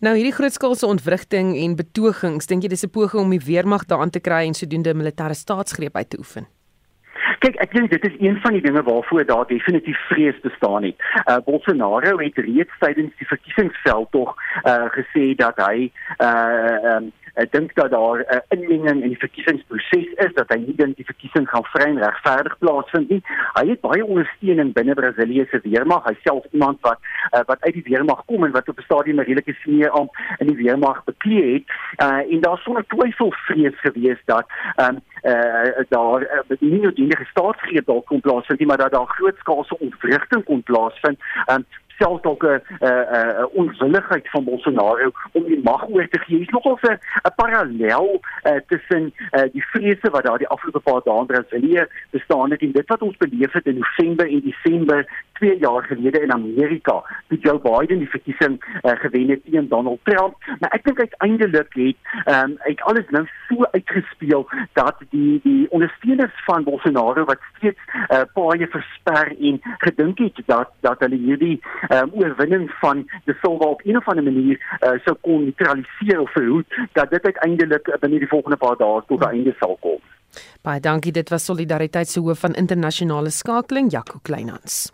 Nou hierdie grootskaalse ontwrigting en betogings, dink jy dis 'n poging om die weermag daaraan te kry en sodoende militêre staatsgreep uit te oefen? Kyk, ek dink dit is een van die dinge waarvoor daar definitief vrees bestaan het. Uh Bolsonaro het reeds tydens die verkiesingsveld tog uh gesê dat hy uh um, Ek dink dat daar 'n uh, inmenging in die verkiesingsproses is dat hy nie die verkiesing gaan vry en regverdig plaasvind nie. Hy het baie ondersteuning binne Brasilië se weermag. Hy self iemand wat uh, wat uit die weermag kom en wat op 'n stadium 'n redelike senior amp in die weermag beklee het. Uh, en daar sonder twyfel vrees gewees dat um, uh, daar uh, nie net die staatsgreep dalk kon plaasvind nie, maar dat daar grootskaalse ontwrigting kon plaasvind. Um, selfs dalk 'n 'n onwilligheid van Bolsonaro om die mag oor te gee. Is nogal 'n 'n parallel uh, tussen uh, die vrese wat daar die afgelope paar dae in Brasilië bestaan het en dit wat ons beleef het in November en Desember 2 jaar gelede in Amerika, toe Joe Biden die verkiesing uh, gewen het teen Donald Trump. Maar ek dink uiteindelik het ehm um, uit alles nou so uitgespeel dat die die ondersteuners van Bolsonaro wat steeds uh, paaie versper en gedink het dat dat hulle hierdie um, oorwinning van die Silva op 'n of ander manier uh, sou kon neutraliseer of verhoed dat dit uiteindelik uh, binne die volgende paar dae tot 'n einde sal kom. Baie dankie, dit was Solidariteit se hoof van internasionale skakeling, Jaco Kleinhans.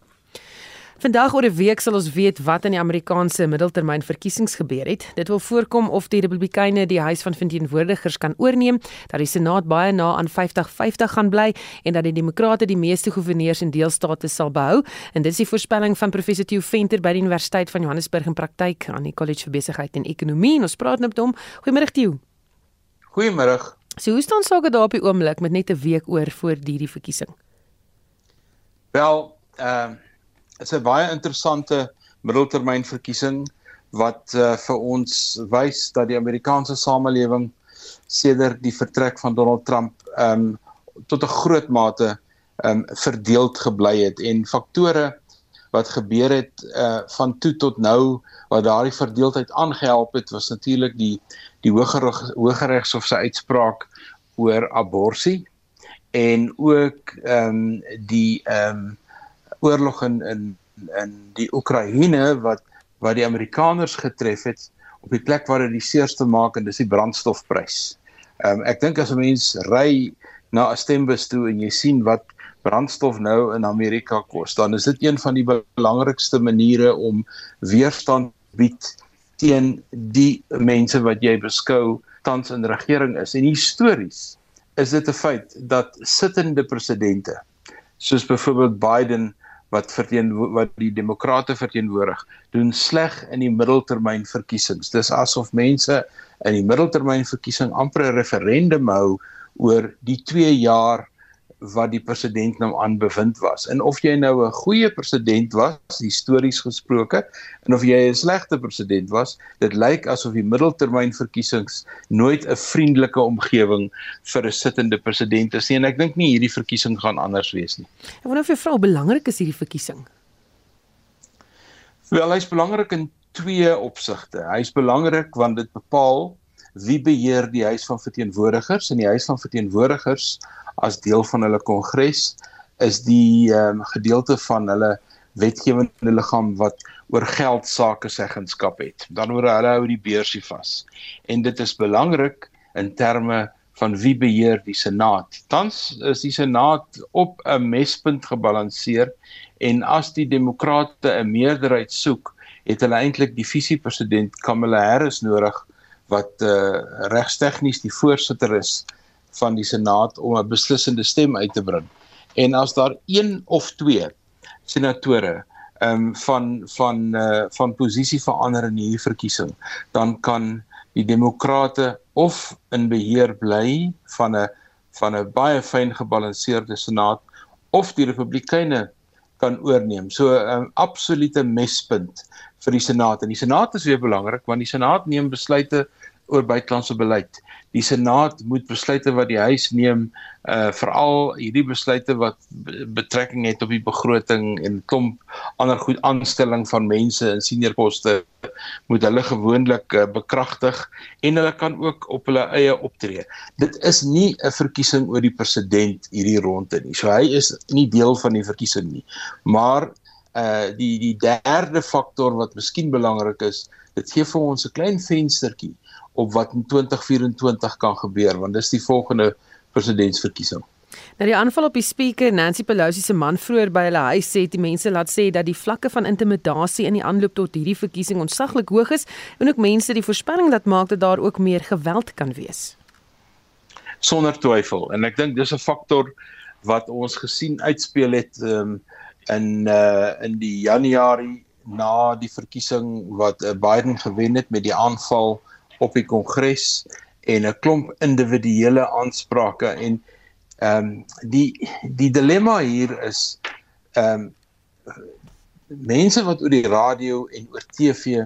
Vandag oor 'n week sal ons weet wat in die Amerikaanse middeltermynverkiesings gebeur het. Dit wil voorkom of die Republikeine die Huis van Verteenwoordigers kan oorneem, dat die Senaat baie na aan 50-50 gaan bly en dat die Demokrate die meeste goewerneurs en deelstate sal behou. En dit is die voorspelling van professor Theo Venter by die Universiteit van Johannesburg in praktyk aan die College vir Besigheid en Ekonomie. En ons praat nou met hom. Goeiemôre Theo. Goeiemôre. So hoe staan sake daar op die oomblik met net 'n week oor voor hierdie verkiesing? Wel, ehm uh is 'n baie interessante middeltermynverkiesing wat uh, vir ons wys dat die Amerikaanse samelewing sedert die vertrek van Donald Trump um tot 'n groot mate um verdeeld gebly het. En faktore wat gebeur het uh van toe tot nou wat daardie verdeeldheid aangehelp het was natuurlik die die hoër hooggeregshof se uitspraak oor abortus en ook ehm um, die ehm um, oorlog in in in die Oekraïne wat wat die Amerikaners getref het op die plek waar dit die seerste maak en dis die brandstofprys. Ehm um, ek dink as 'n mens ry na 'n stembus toe en jy sien wat brandstof nou in Amerika kos, dan is dit een van die belangrikste maniere om weerstand bied teen die mense wat jy beskou tans in regering is. En histories is dit 'n feit dat sittende presidente soos byvoorbeeld Biden wat verteen wat die demokrate verteenwoordig doen sleg in die middeltermyn verkiesings. Dis asof mense in die middeltermyn verkiesing amper 'n referendum hou oor die 2 jaar wat die president nou aan bevind was. En of jy nou 'n goeie president was, histories gesproke, en of jy 'n slegte president was, dit lyk asof die middeltermynverkiesings nooit 'n vriendelike omgewing vir 'n sittende president is nie. En ek dink nie hierdie verkiesing gaan anders wees nie. Ek wonder of jy vrou belangrik is hierdie verkiesing. Wel, hy's belangrik in twee opsigte. Hy's belangrik want dit bepaal wie beheer die huis van verteenwoordigers en die huis van verteenwoordigers as deel van hulle kongres is die um, gedeelte van hulle wetgewende liggaam wat oor geld sake seggenskap het. Dan oor hulle hou die beursie vas. En dit is belangrik in terme van wie beheer die senaat. Tans is die senaat op 'n mespunt gebalanseer en as die demokrate 'n meerderheid soek, het hulle eintlik die visiepresident Kamala Harris nodig wat uh, eh, regstegnies die voorsitter is van die senaat om 'n beslissende stem uit te bring. En as daar een of twee senatore ehm um, van van uh, van posisie verander in hierdie verkiesing, dan kan die demokrate of in beheer bly van 'n van 'n baie fyn gebalanseerde senaat of die republikeine kan oorneem. So 'n um, absolute mespunt vir die senaat. En die senaat is weer belangrik want die senaat neem besluite oor buitelandse beleid die senaat moet besluite wat die huis neem uh veral hierdie besluite wat betrekking het op die begroting en klomp ander goed aanstelling van mense in senior poste moet hulle gewoonlik uh, bekragtig en hulle kan ook op hulle eie optree. Dit is nie 'n verkiesing oor die president hierdie ronde nie. So hy is nie deel van die verkiesing nie. Maar uh die die derde faktor wat miskien belangrik is, dit gee vir ons 'n klein venstertjie op wat in 2024 kan gebeur want dis die volgende presidentsverkiesing. Nou die aanval op die spreker Nancy Pelosi se man vroeër by hulle huis sê die mense laat sê dat die vlakke van intimidasie in die aanloop tot hierdie verkiesing ontsaglik hoog is en ook mense die voorspelling dat maak dat daar ook meer geweld kan wees. Sonder twyfel en ek dink dis 'n faktor wat ons gesien uitspeel het um, in uh in die Januarie na die verkiesing wat uh, Biden gewen het met die aanval op die kongres en 'n klomp individuele aansprake en ehm um, die die dilemma hier is ehm um, mense wat oor die radio en oor TV uh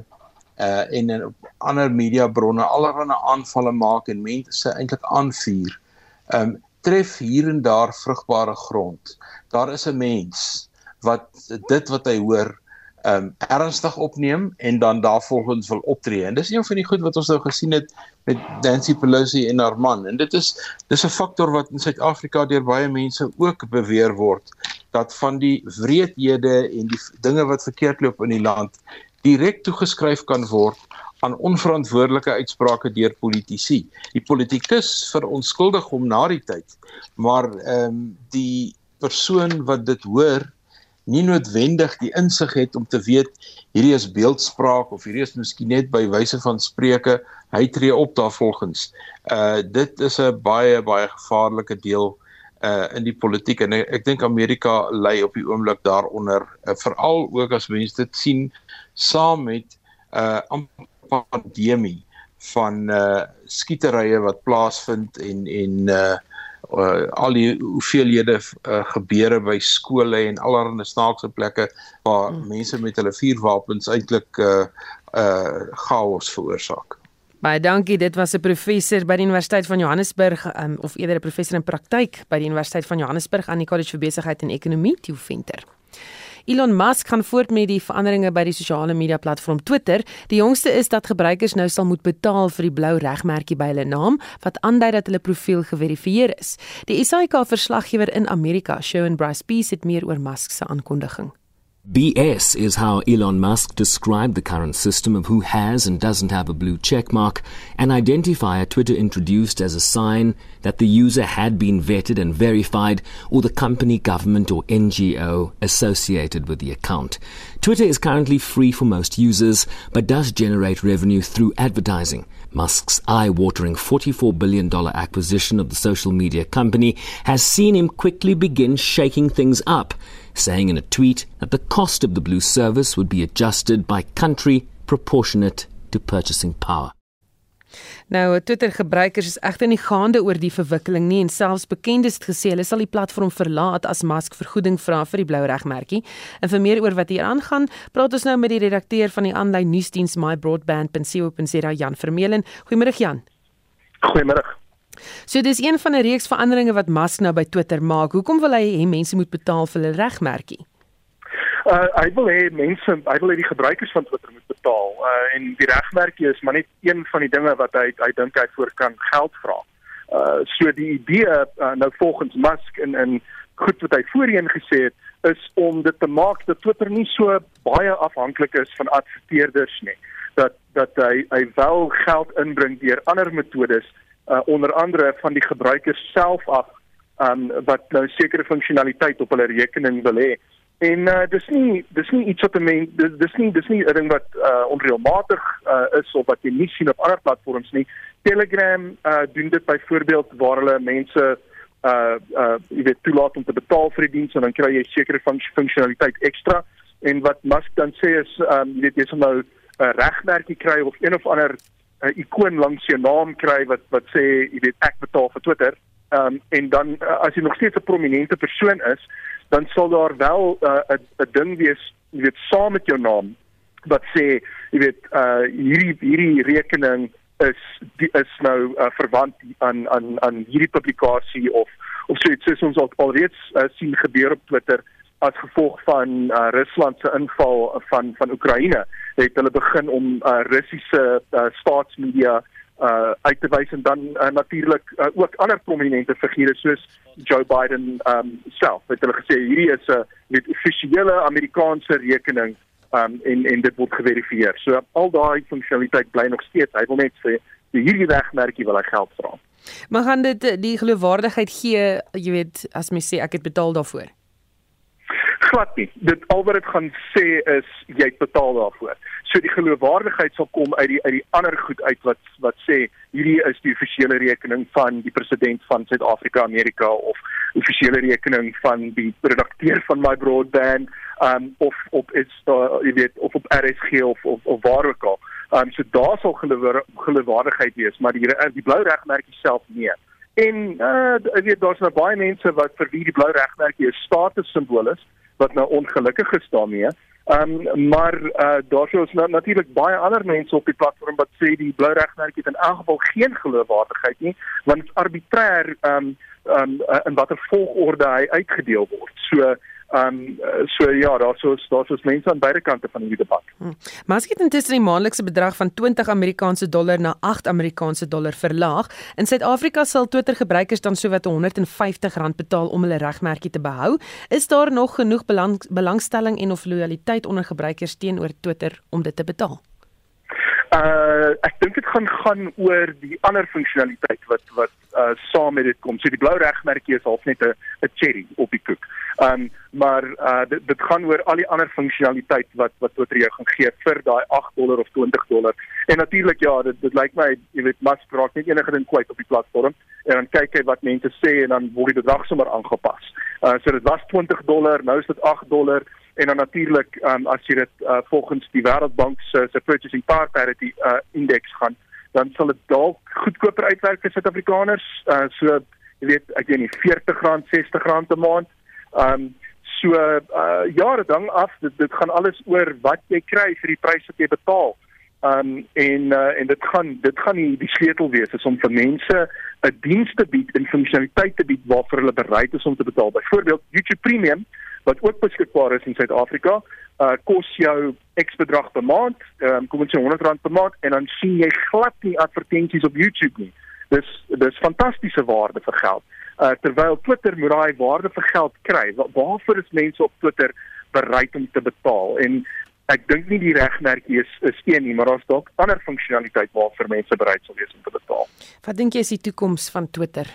eh, en in ander media bronne allerlei aanvalle maak en mense eintlik aanvuur. Ehm um, tref hier en daar vrugbare grond. Daar is 'n mens wat dit wat hy hoor um ernstig opneem en dan daarvolgens wil optree. En dis een van die goed wat ons nou gesien het met Nancy Pelosi en haar man. En dit is dis 'n faktor wat in Suid-Afrika deur baie mense ook beweer word dat van die wreedhede en die dinge wat verkeerd loop in die land direk toegeskryf kan word aan onverantwoordelike uitsprake deur politici. Die politikus verontskuldig hom na die tyd, maar ehm um, die persoon wat dit hoor nie noodwendig die insig het om te weet hierdie is beeldspraak of hierdie is miskien net by wyse van spreuke hy tree op daarvolgens. Uh dit is 'n baie baie gevaarlike deel uh in die politiek en ek, ek dink Amerika lê op die oomblik daaronder uh, veral ook as mense dit sien saam met uh pandemie van uh skieterye wat plaasvind en en uh uh, al die hoeveelhede uh, gebeure by skole en allerlei snaakse plekke waar hmm. mense met hulle vuurwapens eintlik uh uh chaos veroorsaak. Baie dankie. Dit was 'n professor by die Universiteit van Johannesburg um, of eerder 'n professor in praktyk by die Universiteit van Johannesburg aan die College vir Besigheid en Ekonomie, Theo Venter. Elon Musk gaan voort met die veranderinge by die sosiale media platform Twitter. Die jongste is dat gebruikers nou sal moet betaal vir die blou regmerkie by hulle naam wat aandui dat hulle profiel geverifieer is. Die SAK verslaggewer in Amerika, Shaun Bryce Peace, het meer oor Musk se aankondiging. BS is how Elon Musk described the current system of who has and doesn't have a blue checkmark, an identifier Twitter introduced as a sign that the user had been vetted and verified, or the company, government, or NGO associated with the account. Twitter is currently free for most users, but does generate revenue through advertising. Musk's eye watering $44 billion acquisition of the social media company has seen him quickly begin shaking things up saying in a tweet that the cost of the Blue service would be adjusted by country proportionate to purchasing power. Nou Twitter gebruikers is egter nie gaande oor die verwikkeling nie en selfs bekendes het gesê hulle sal die platform verlaat as Musk vergoeding vra vir die blou regmerkie. En vir meer oor wat hier aangaan, praat ons nou met die redakteur van die aanlyn nuusdiens mybroadband.co.za Jan Vermeulen. Goeiemôre Jan. Goeiemôre. So dis een van 'n reeks veranderinge wat Musk nou by Twitter maak. Hoekom wil hy hê mense moet betaal vir hulle regmerkie? Uh hy wil hê mense, hy wil hê die gebruikers van Twitter moet betaal. Uh en die regmerkie is maar net een van die dinge wat hy hy dink hy voor kan geld vra. Uh so die idee uh, nou volgens Musk en en goed wat hy voorheen gesê het is om dit te maak dat Twitter nie so baie afhanklik is van adverteerders nie. Dat dat hy hy wel geld inbring deur ander metodes uh, onder andere van die gebruikers self af um, wat nou sekere funksionaliteit op hulle rekening wil hê. En uh, dis nie dis nie iets wat 'n mens dis, nie dis nie 'n ding wat uh, onreëlmatig uh, is of wat jy nie sien op ander platforms nie. Telegram uh, doen dit byvoorbeeld waar hulle mense uh uh jy weet toelaat om te betaal vir die diens en dan kry jy sekere funksionaliteit ekstra en wat Musk dan sê is um jy weet jy sal nou 'n uh, regmerkie kry of een of ander uh, ikoon langs jou naam kry wat wat sê jy weet ek betaal vir Twitter. Um, en dan uh, as jy nog steeds 'n prominente persoon is, dan sal daar wel 'n uh, 'n ding wees, jy weet saam met jou naam wat sê jy weet uh hierdie hierdie rekening is die is nou uh, verwant aan aan aan hierdie publikasie of of so iets soos ons al alreeds uh, sien gebeur op Twitter as gevolg van uh, Rusland se inval van van Oekraïne het hulle begin om uh, Russiese uh, staatsmedia uh uit te wys en dan uh, natuurlik uh, ook ander prominente figure soos Joe Biden um self het hulle gesê hierdie is 'n met offisiële Amerikaanse rekening um en en dit word geverifieer. So al daai funksionaliteit bly nog steeds. Hy wil net sê hierdie wegmerkie wil hy geld vra. Maar gaan dit die geloofwaardigheid gee, jy weet, as mens sê ek het betaal daarvoor? Glad nie. Dit al wat dit gaan sê is jy betaal daarvoor. So die geloofwaardigheid sal kom uit die uit die ander goed uit wat wat sê hierdie is die offisiële rekening van die president van Suid-Afrika Amerika of offisiële rekening van die redakteur van my broadband um of op is daar jy weet of op RSG of of, of waar ook al. Um so daar sal geloofwaardigheid wees, maar die die blou regmerkie self nie. En uh jy weet daar's nou baie mense wat vir wie die blou regmerkie 'n status simbool is wat nou ongelukkig is daarmee. Ehm um, maar uh, daar sou ons nou natuurlik baie ander mense op die platform wat sê die blou regmerk het in elk geval geen geloofwaardigheid nie want dit is arbitreër ehm um, ehm um, in watter volgorde hy uitgedeel word. So Ehm um, so ja, daar's so daar's so mense aan beide kante van die debat. Hmm. Maar as jy intussen die maandelikse bedrag van 20 Amerikaanse dollar na 8 Amerikaanse dollar verlaag, in Suid-Afrika sal Twitter gebruikers dan sowat R150 betaal om hulle regmerkie te behou. Is daar nog genoeg belang, belangstelling en of lojaliteit onder gebruikers teenoor Twitter om dit te betaal? Uh ek dink dit gaan gaan oor die ander funksionaliteit wat wat uh saam met dit kom. So die blou regmerkie is half net 'n 'n cherry op die koek. Um maar uh dit, dit gaan oor al die ander funksionaliteit wat wat Twitter jou gaan gee vir daai 8 dollar of 20 dollar. En natuurlik ja, dit dit lyk my jy weet Musk raak net enige ding kwyt op die platform en dan kyk hy wat mense sê en dan word die bedrag sommer aangepas. Uh so dit was 20 dollar, nou is dit 8 dollar en dan natuurlik um as jy dit uh volgens die Wêreldbank se se purchasing power parity uh index gaan dan sal dit dalk goedkoper uitwerk vir Suid-Afrikaners. Uh so jy weet ek weet nie R40, R60 'n maand. Um, so uh jare dan af dit dit gaan alles oor wat jy kry vir die prys wat jy betaal. Um, en uh, en dit gaan dit gaan die, die sleutel wees is om vir mense 'n diens te bied en funksionaliteit te bied waarvoor hulle bereid is om te betaal. Byvoorbeeld YouTube Premium wat ook beskikbaar is in Suid-Afrika, uh kos jou X bedrag per maand, um, kom ons sê R100 per maand en dan sien jy glad nie advertensies op YouTube nie. Dis dis fantastiese waarde vir geld uh, terwyl Twitter moet daai waarde vir geld kry. Waarvoor is mense op Twitter bereid om te betaal? En ek dink nie die regmerkie is is een nie, maar daar's dalk ander funksionaliteit waarvoor mense bereid sal wees om te betaal. Wat dink jy is die toekoms van Twitter?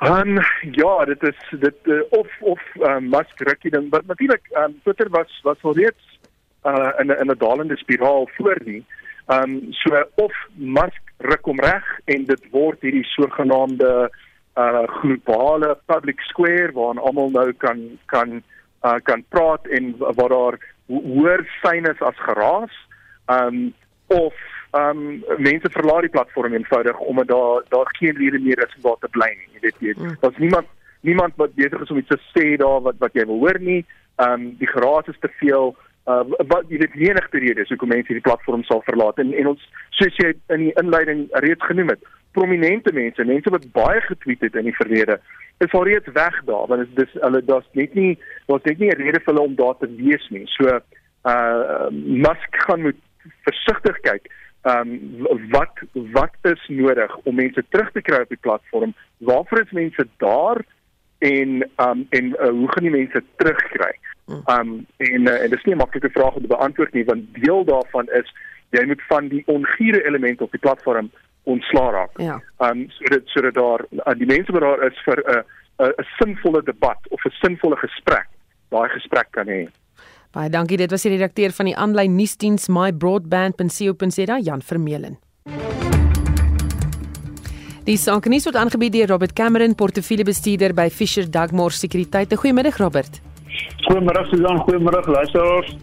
Um, ja, dit is dit uh, of of uh, Musk rukkie ding, maar natuurlik um, Twitter was was al reeds uh, in 'n in 'n dalende spiraal voor nie. Ehm um, so of Musk ruk hom reg en dit word hierdie sogenaamde uh globale public square waar almal nou kan kan uh kan praat en waar daar hoër syne as geraas. Um, of um, mense verlaat die platform eenvoudig omdat daar daar geen rede meer is om daar te bly nie. Jy weet jy. Mm. Daar's niemand niemand wat besig is om iets te sê daar wat wat jy wil hoor nie. Um, die geraas is te veel. Uh, wat jy weet menigte redes hoekom mense hierdie platform sal verlaat en en ons soos jy in die inleiding reeds genoem het prominente mense, mense wat baie getweet het in die verlede, is al reeds weg daar want dit is dis hulle daar's net nie daar's net nie 'n rede vir hulle om daar te wees nie. So uh Musk gaan moet versigtig kyk. Um wat wat is nodig om mense terug te kry op die platform? Waarvoor is mense daar? En um en uh, hoe gaan die mense terugkry? Um en uh, en dis nie 'n maklike vraag om te beantwoord nie want deel daarvan is jy moet van die ongure elemente op die platform ontslaa raak. Ja. Um sodat sodat daar uh, die mense wat daar is vir 'n uh, 'n uh, sinvolle debat of 'n sinvolle gesprek, daai gesprek kan hê. Baie dankie. Dit was die redakteur van die aanlyn nuusdiens mybroadband.co.za Jan Vermeulen. Die sakenis word aangebied deur Robert Cameron, portefeuljebestuurder by Fisher Dugmore Sekuriteit. Goeiemiddag Robert. Goeiemôre Susan, goeiemôre luisteraars.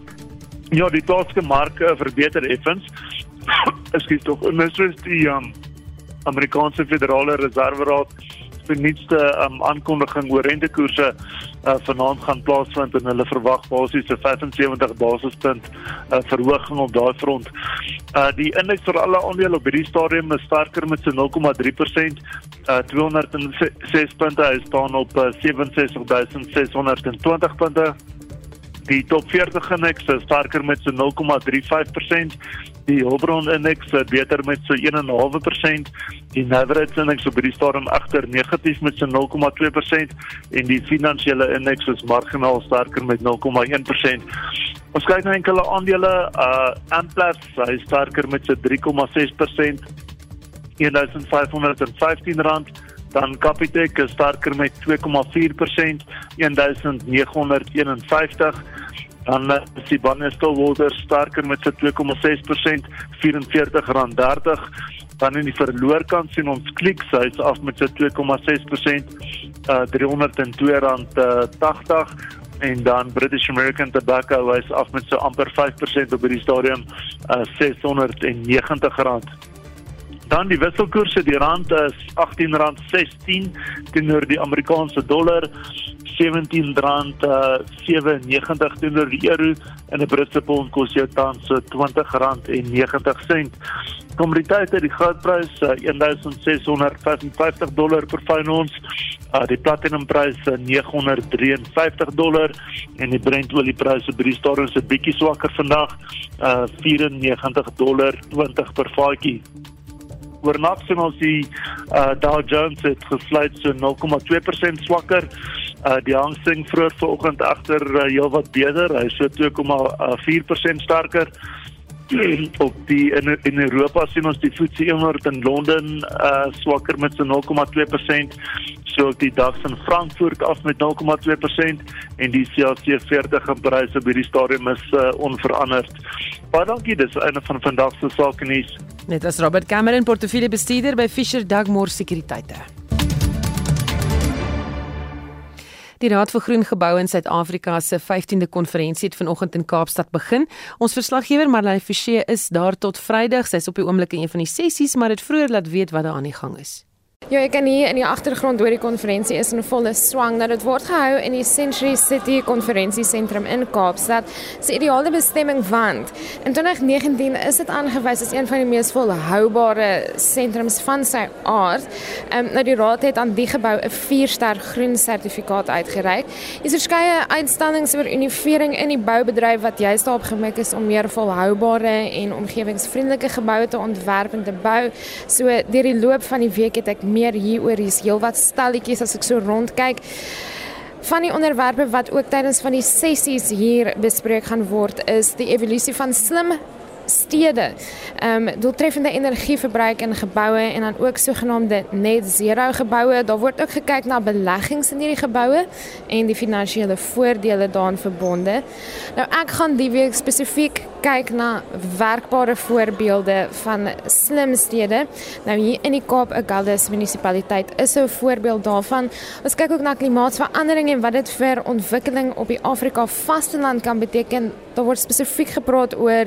Ja, die plaaslike marke verbeter effens. Ekskuus tog, mens die um, Amerikaanse Federale Reserveraad se nuutste um, aankondiging oor rentekoerse uh, vanaand gaan plaasvind en hulle verwag basies 'n 75 basispunt uh, verhoging op daai front. Uh, die indeks vir alle aandele op hierdie stadium is sterker met so 0,3%, uh, 206 punte, hy staan op uh, 67620 punte. Die top 40 indeks is sterker met so 0,35%. Die Hulbron indeks is beter met so 1.5%. Die Nasdaq indeks op hierdie stadium agter negatief met so 0,2% en die finansiële indeks is marginaal sterker met 0,1%. Ons kyk na enkele aandele, uh Amplats, hy sterker met so 3,6%. 1515 rand dan Capitec is sterker met 2,4% 1951 dan is die Bannerstelwater sterker met sy 2,6% R44.30 dan in die verloorkant sien ons Clicks hy's af met sy 2,6% uh, R302.80 en dan British American Tobacco hy's af met so amper 5% op hierdie stadium uh, R690 Dan die wisselkoerse, die rand is R18.16 teenoor die Amerikaanse dollar, R17.97 teenoor die euro en 'n Britse pond kos jou tans so R20.90. Kommoditeite, die goudprys $1655 dollar per fyn ons. Uh, die platinumprys $953 dollar en die Brent olieprys op die stadium se bietjie swakker vandag, uh, $94 dollar 20 per vatjie oornag sien ons die uh, Dow Jones het gesluit so 0,2% swakker. Uh, die Hang Seng vroeër vanoggend agter uh, heelwat beter. Hy so 2,4% sterker. op die in, in Europa sien ons die FTSE 100 in Londen uh swakker met so 0,2%, so ook die DAX in Frankfurt af met 0,2% en die CAC 40 in Parys op hierdie stadium is uh, onveranderd. Baie dankie, dis einde van vandag se sake nuus. Net as Robert Cameron, portefeuljebestuurder by Fisher Dugmore Sekuriteite. Die Raad vir Groen Geboue in Suid-Afrika se 15de konferensie het vanoggend in Kaapstad begin. Ons verslaggewer Marlene Forsie is daar tot Vrydag. Sy's op die oomblik in een van die sessies, maar dit vroeër laat weet wat daar aan die gang is. Ja, ek kan hier in die agtergrond hoor die konferensie is in volle swang. Nou dit word gehou in die Century City Konferensiesentrum in Kaapstad. Dis 'n ideale bestemming want in 2019 is dit aangewys as een van die mees volhoubare sentrums van sy aard. Ehm um, nou die raad het aan die gebou 'n 4-ster groen sertifikaat uitgereik. Hier is verskeie uitstallings oor innovering in die boubedryf wat juist daarop gemik is om meer volhoubare en omgewingsvriendelike geboue te ontwerp en te bou. So deur die loop van die week het ek meer hieroor hier's heelwat stalletjies as ek so rondkyk. Van die onderwerpe wat ook tydens van die sessies hier bespreek gaan word is die evolusie van slim stede. Ehm um, doeltreffende energieverbruik in geboue en dan ook sogenaamde net zero geboue. Daar word ook gekyk na beleggings in hierdie geboue en die finansiële voordele daaraan verbonde. Nou ek gaan die week spesifiek kyk na werkbare voorbeelde van slim stede. Nou hier in die Kaap, Agulhas munisipaliteit is 'n voorbeeld daarvan. Ons kyk ook na klimaatsverandering en wat dit vir ontwikkeling op die Afrika vasteland kan beteken. Daar word spesifiek gepraat oor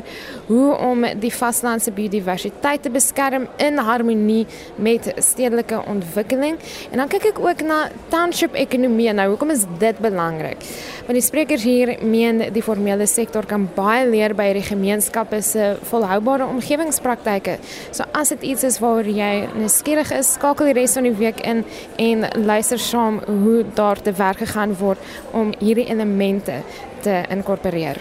hoe om die vastelandse biodiversiteit te beskerm in harmonie met stedelike ontwikkeling. En dan kyk ek ook na township ekonomie. Nou, hoekom is dit belangrik? Want die sprekers hier meen die formele sektor kan baie leer by die gemeenskappe se volhoubare omgewingspraktyke. So as dit iets is waaroor jy nuuskierig is, skakel die res van die week in en luister saam hoe daar te werk gegaan word om hierdie elemente te inkorporeer.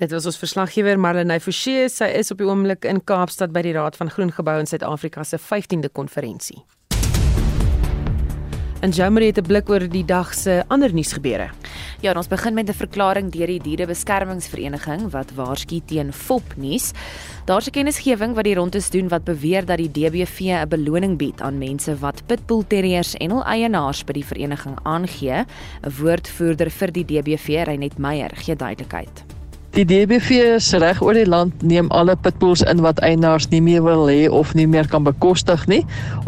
Dit was ons verslaggewer Marlenae Forsie. Sy is op die oomblik in Kaapstad by die Raad van Groen Gebou in Suid-Afrika se 15de konferensie. En Jamie het 'n blik oor die dag se ander nuusgebeure. Ja, ons begin met 'n verklaring deur die Dierebeskermingsvereniging wat waarsku teen fopnuus. Daar's 'n kennisgewing wat die rondes doen wat beweer dat die DBV 'n beloning bied aan mense wat pitbull terriers en hul eienaars by die vereniging aangee. 'n Woordvoerder vir die DBV, Reinet Meyer, gee duidelikheid. Die DBV se reg oor die land neem alle pitbulls in wat eienaars nie meer wil hê of nie meer kan bekostig nie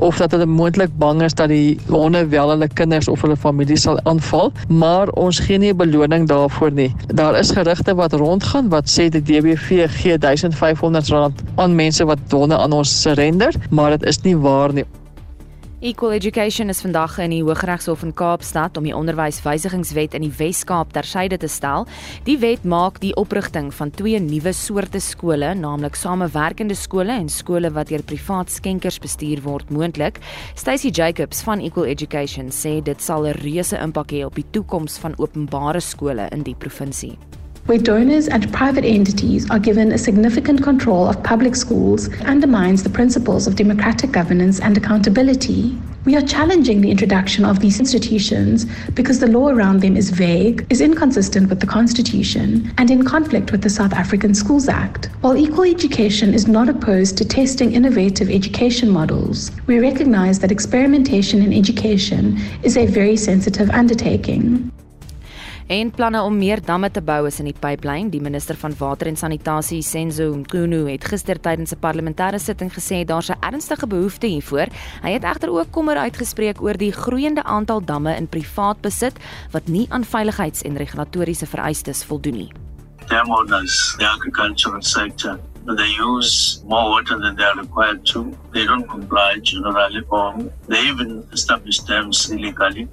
of dat hulle moontlik bang is dat die honde wel hulle kinders of hulle familie sal aanval, maar ons gee nie 'n beloning daarvoor nie. Daar is gerugte wat rondgaan wat sê die DBV gee R1500 aan mense wat honde aan ons surrender, maar dit is nie waar nie. Equal Education is vandag in die Hooggeregshof in Kaapstad om die onderwyswysigingswet in die Wes-Kaap tersyde te stel. Die wet maak die oprigting van twee nuwe soorte skole, naamlik samewerkende skole en skole wat deur privaat skenkers bestuur word, moontlik. Stacey Jacobs van Equal Education sê dit sal 'n reuse impak hê op die toekoms van openbare skole in die provinsie. Where donors and private entities are given a significant control of public schools undermines the principles of democratic governance and accountability. We are challenging the introduction of these institutions because the law around them is vague, is inconsistent with the Constitution, and in conflict with the South African Schools Act. While equal education is not opposed to testing innovative education models, we recognize that experimentation in education is a very sensitive undertaking. En planne om meer damme te bou is in die pipeline. Die minister van water en sanitasie, Senzo Mkhunu, het gister tydens 'n parlementêre sitting gesê daar's 'n ernstige behoefte hiervoor. Hy het egter ook kommer uitgespreek oor die groeiende aantal damme in privaat besit wat nie aan veiligheids- en regulatoriese vereistes voldoen nie. Dam owners, the agricultural sector, they use more water than they are required to. They don't comply generally, or they even establish dams illegally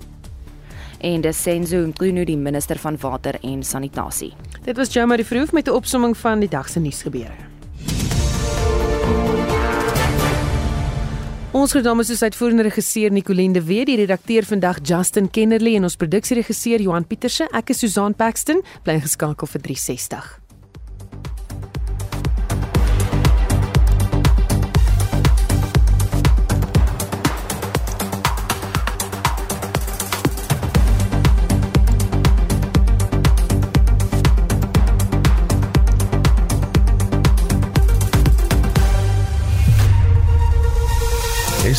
en dis Senzo Mqunu die minister van water en sanitasie. Dit was Jomari die Vroof met 'n opsomming van die dag se nuusgebeure. Ons gedagte is uitvoerende regisseur Nicoline de Wet, die redakteur vandag Justin Kennerly en ons produksieregisseur Johan Pieterse. Ek is Susan Paxton, bly geskakel vir 360.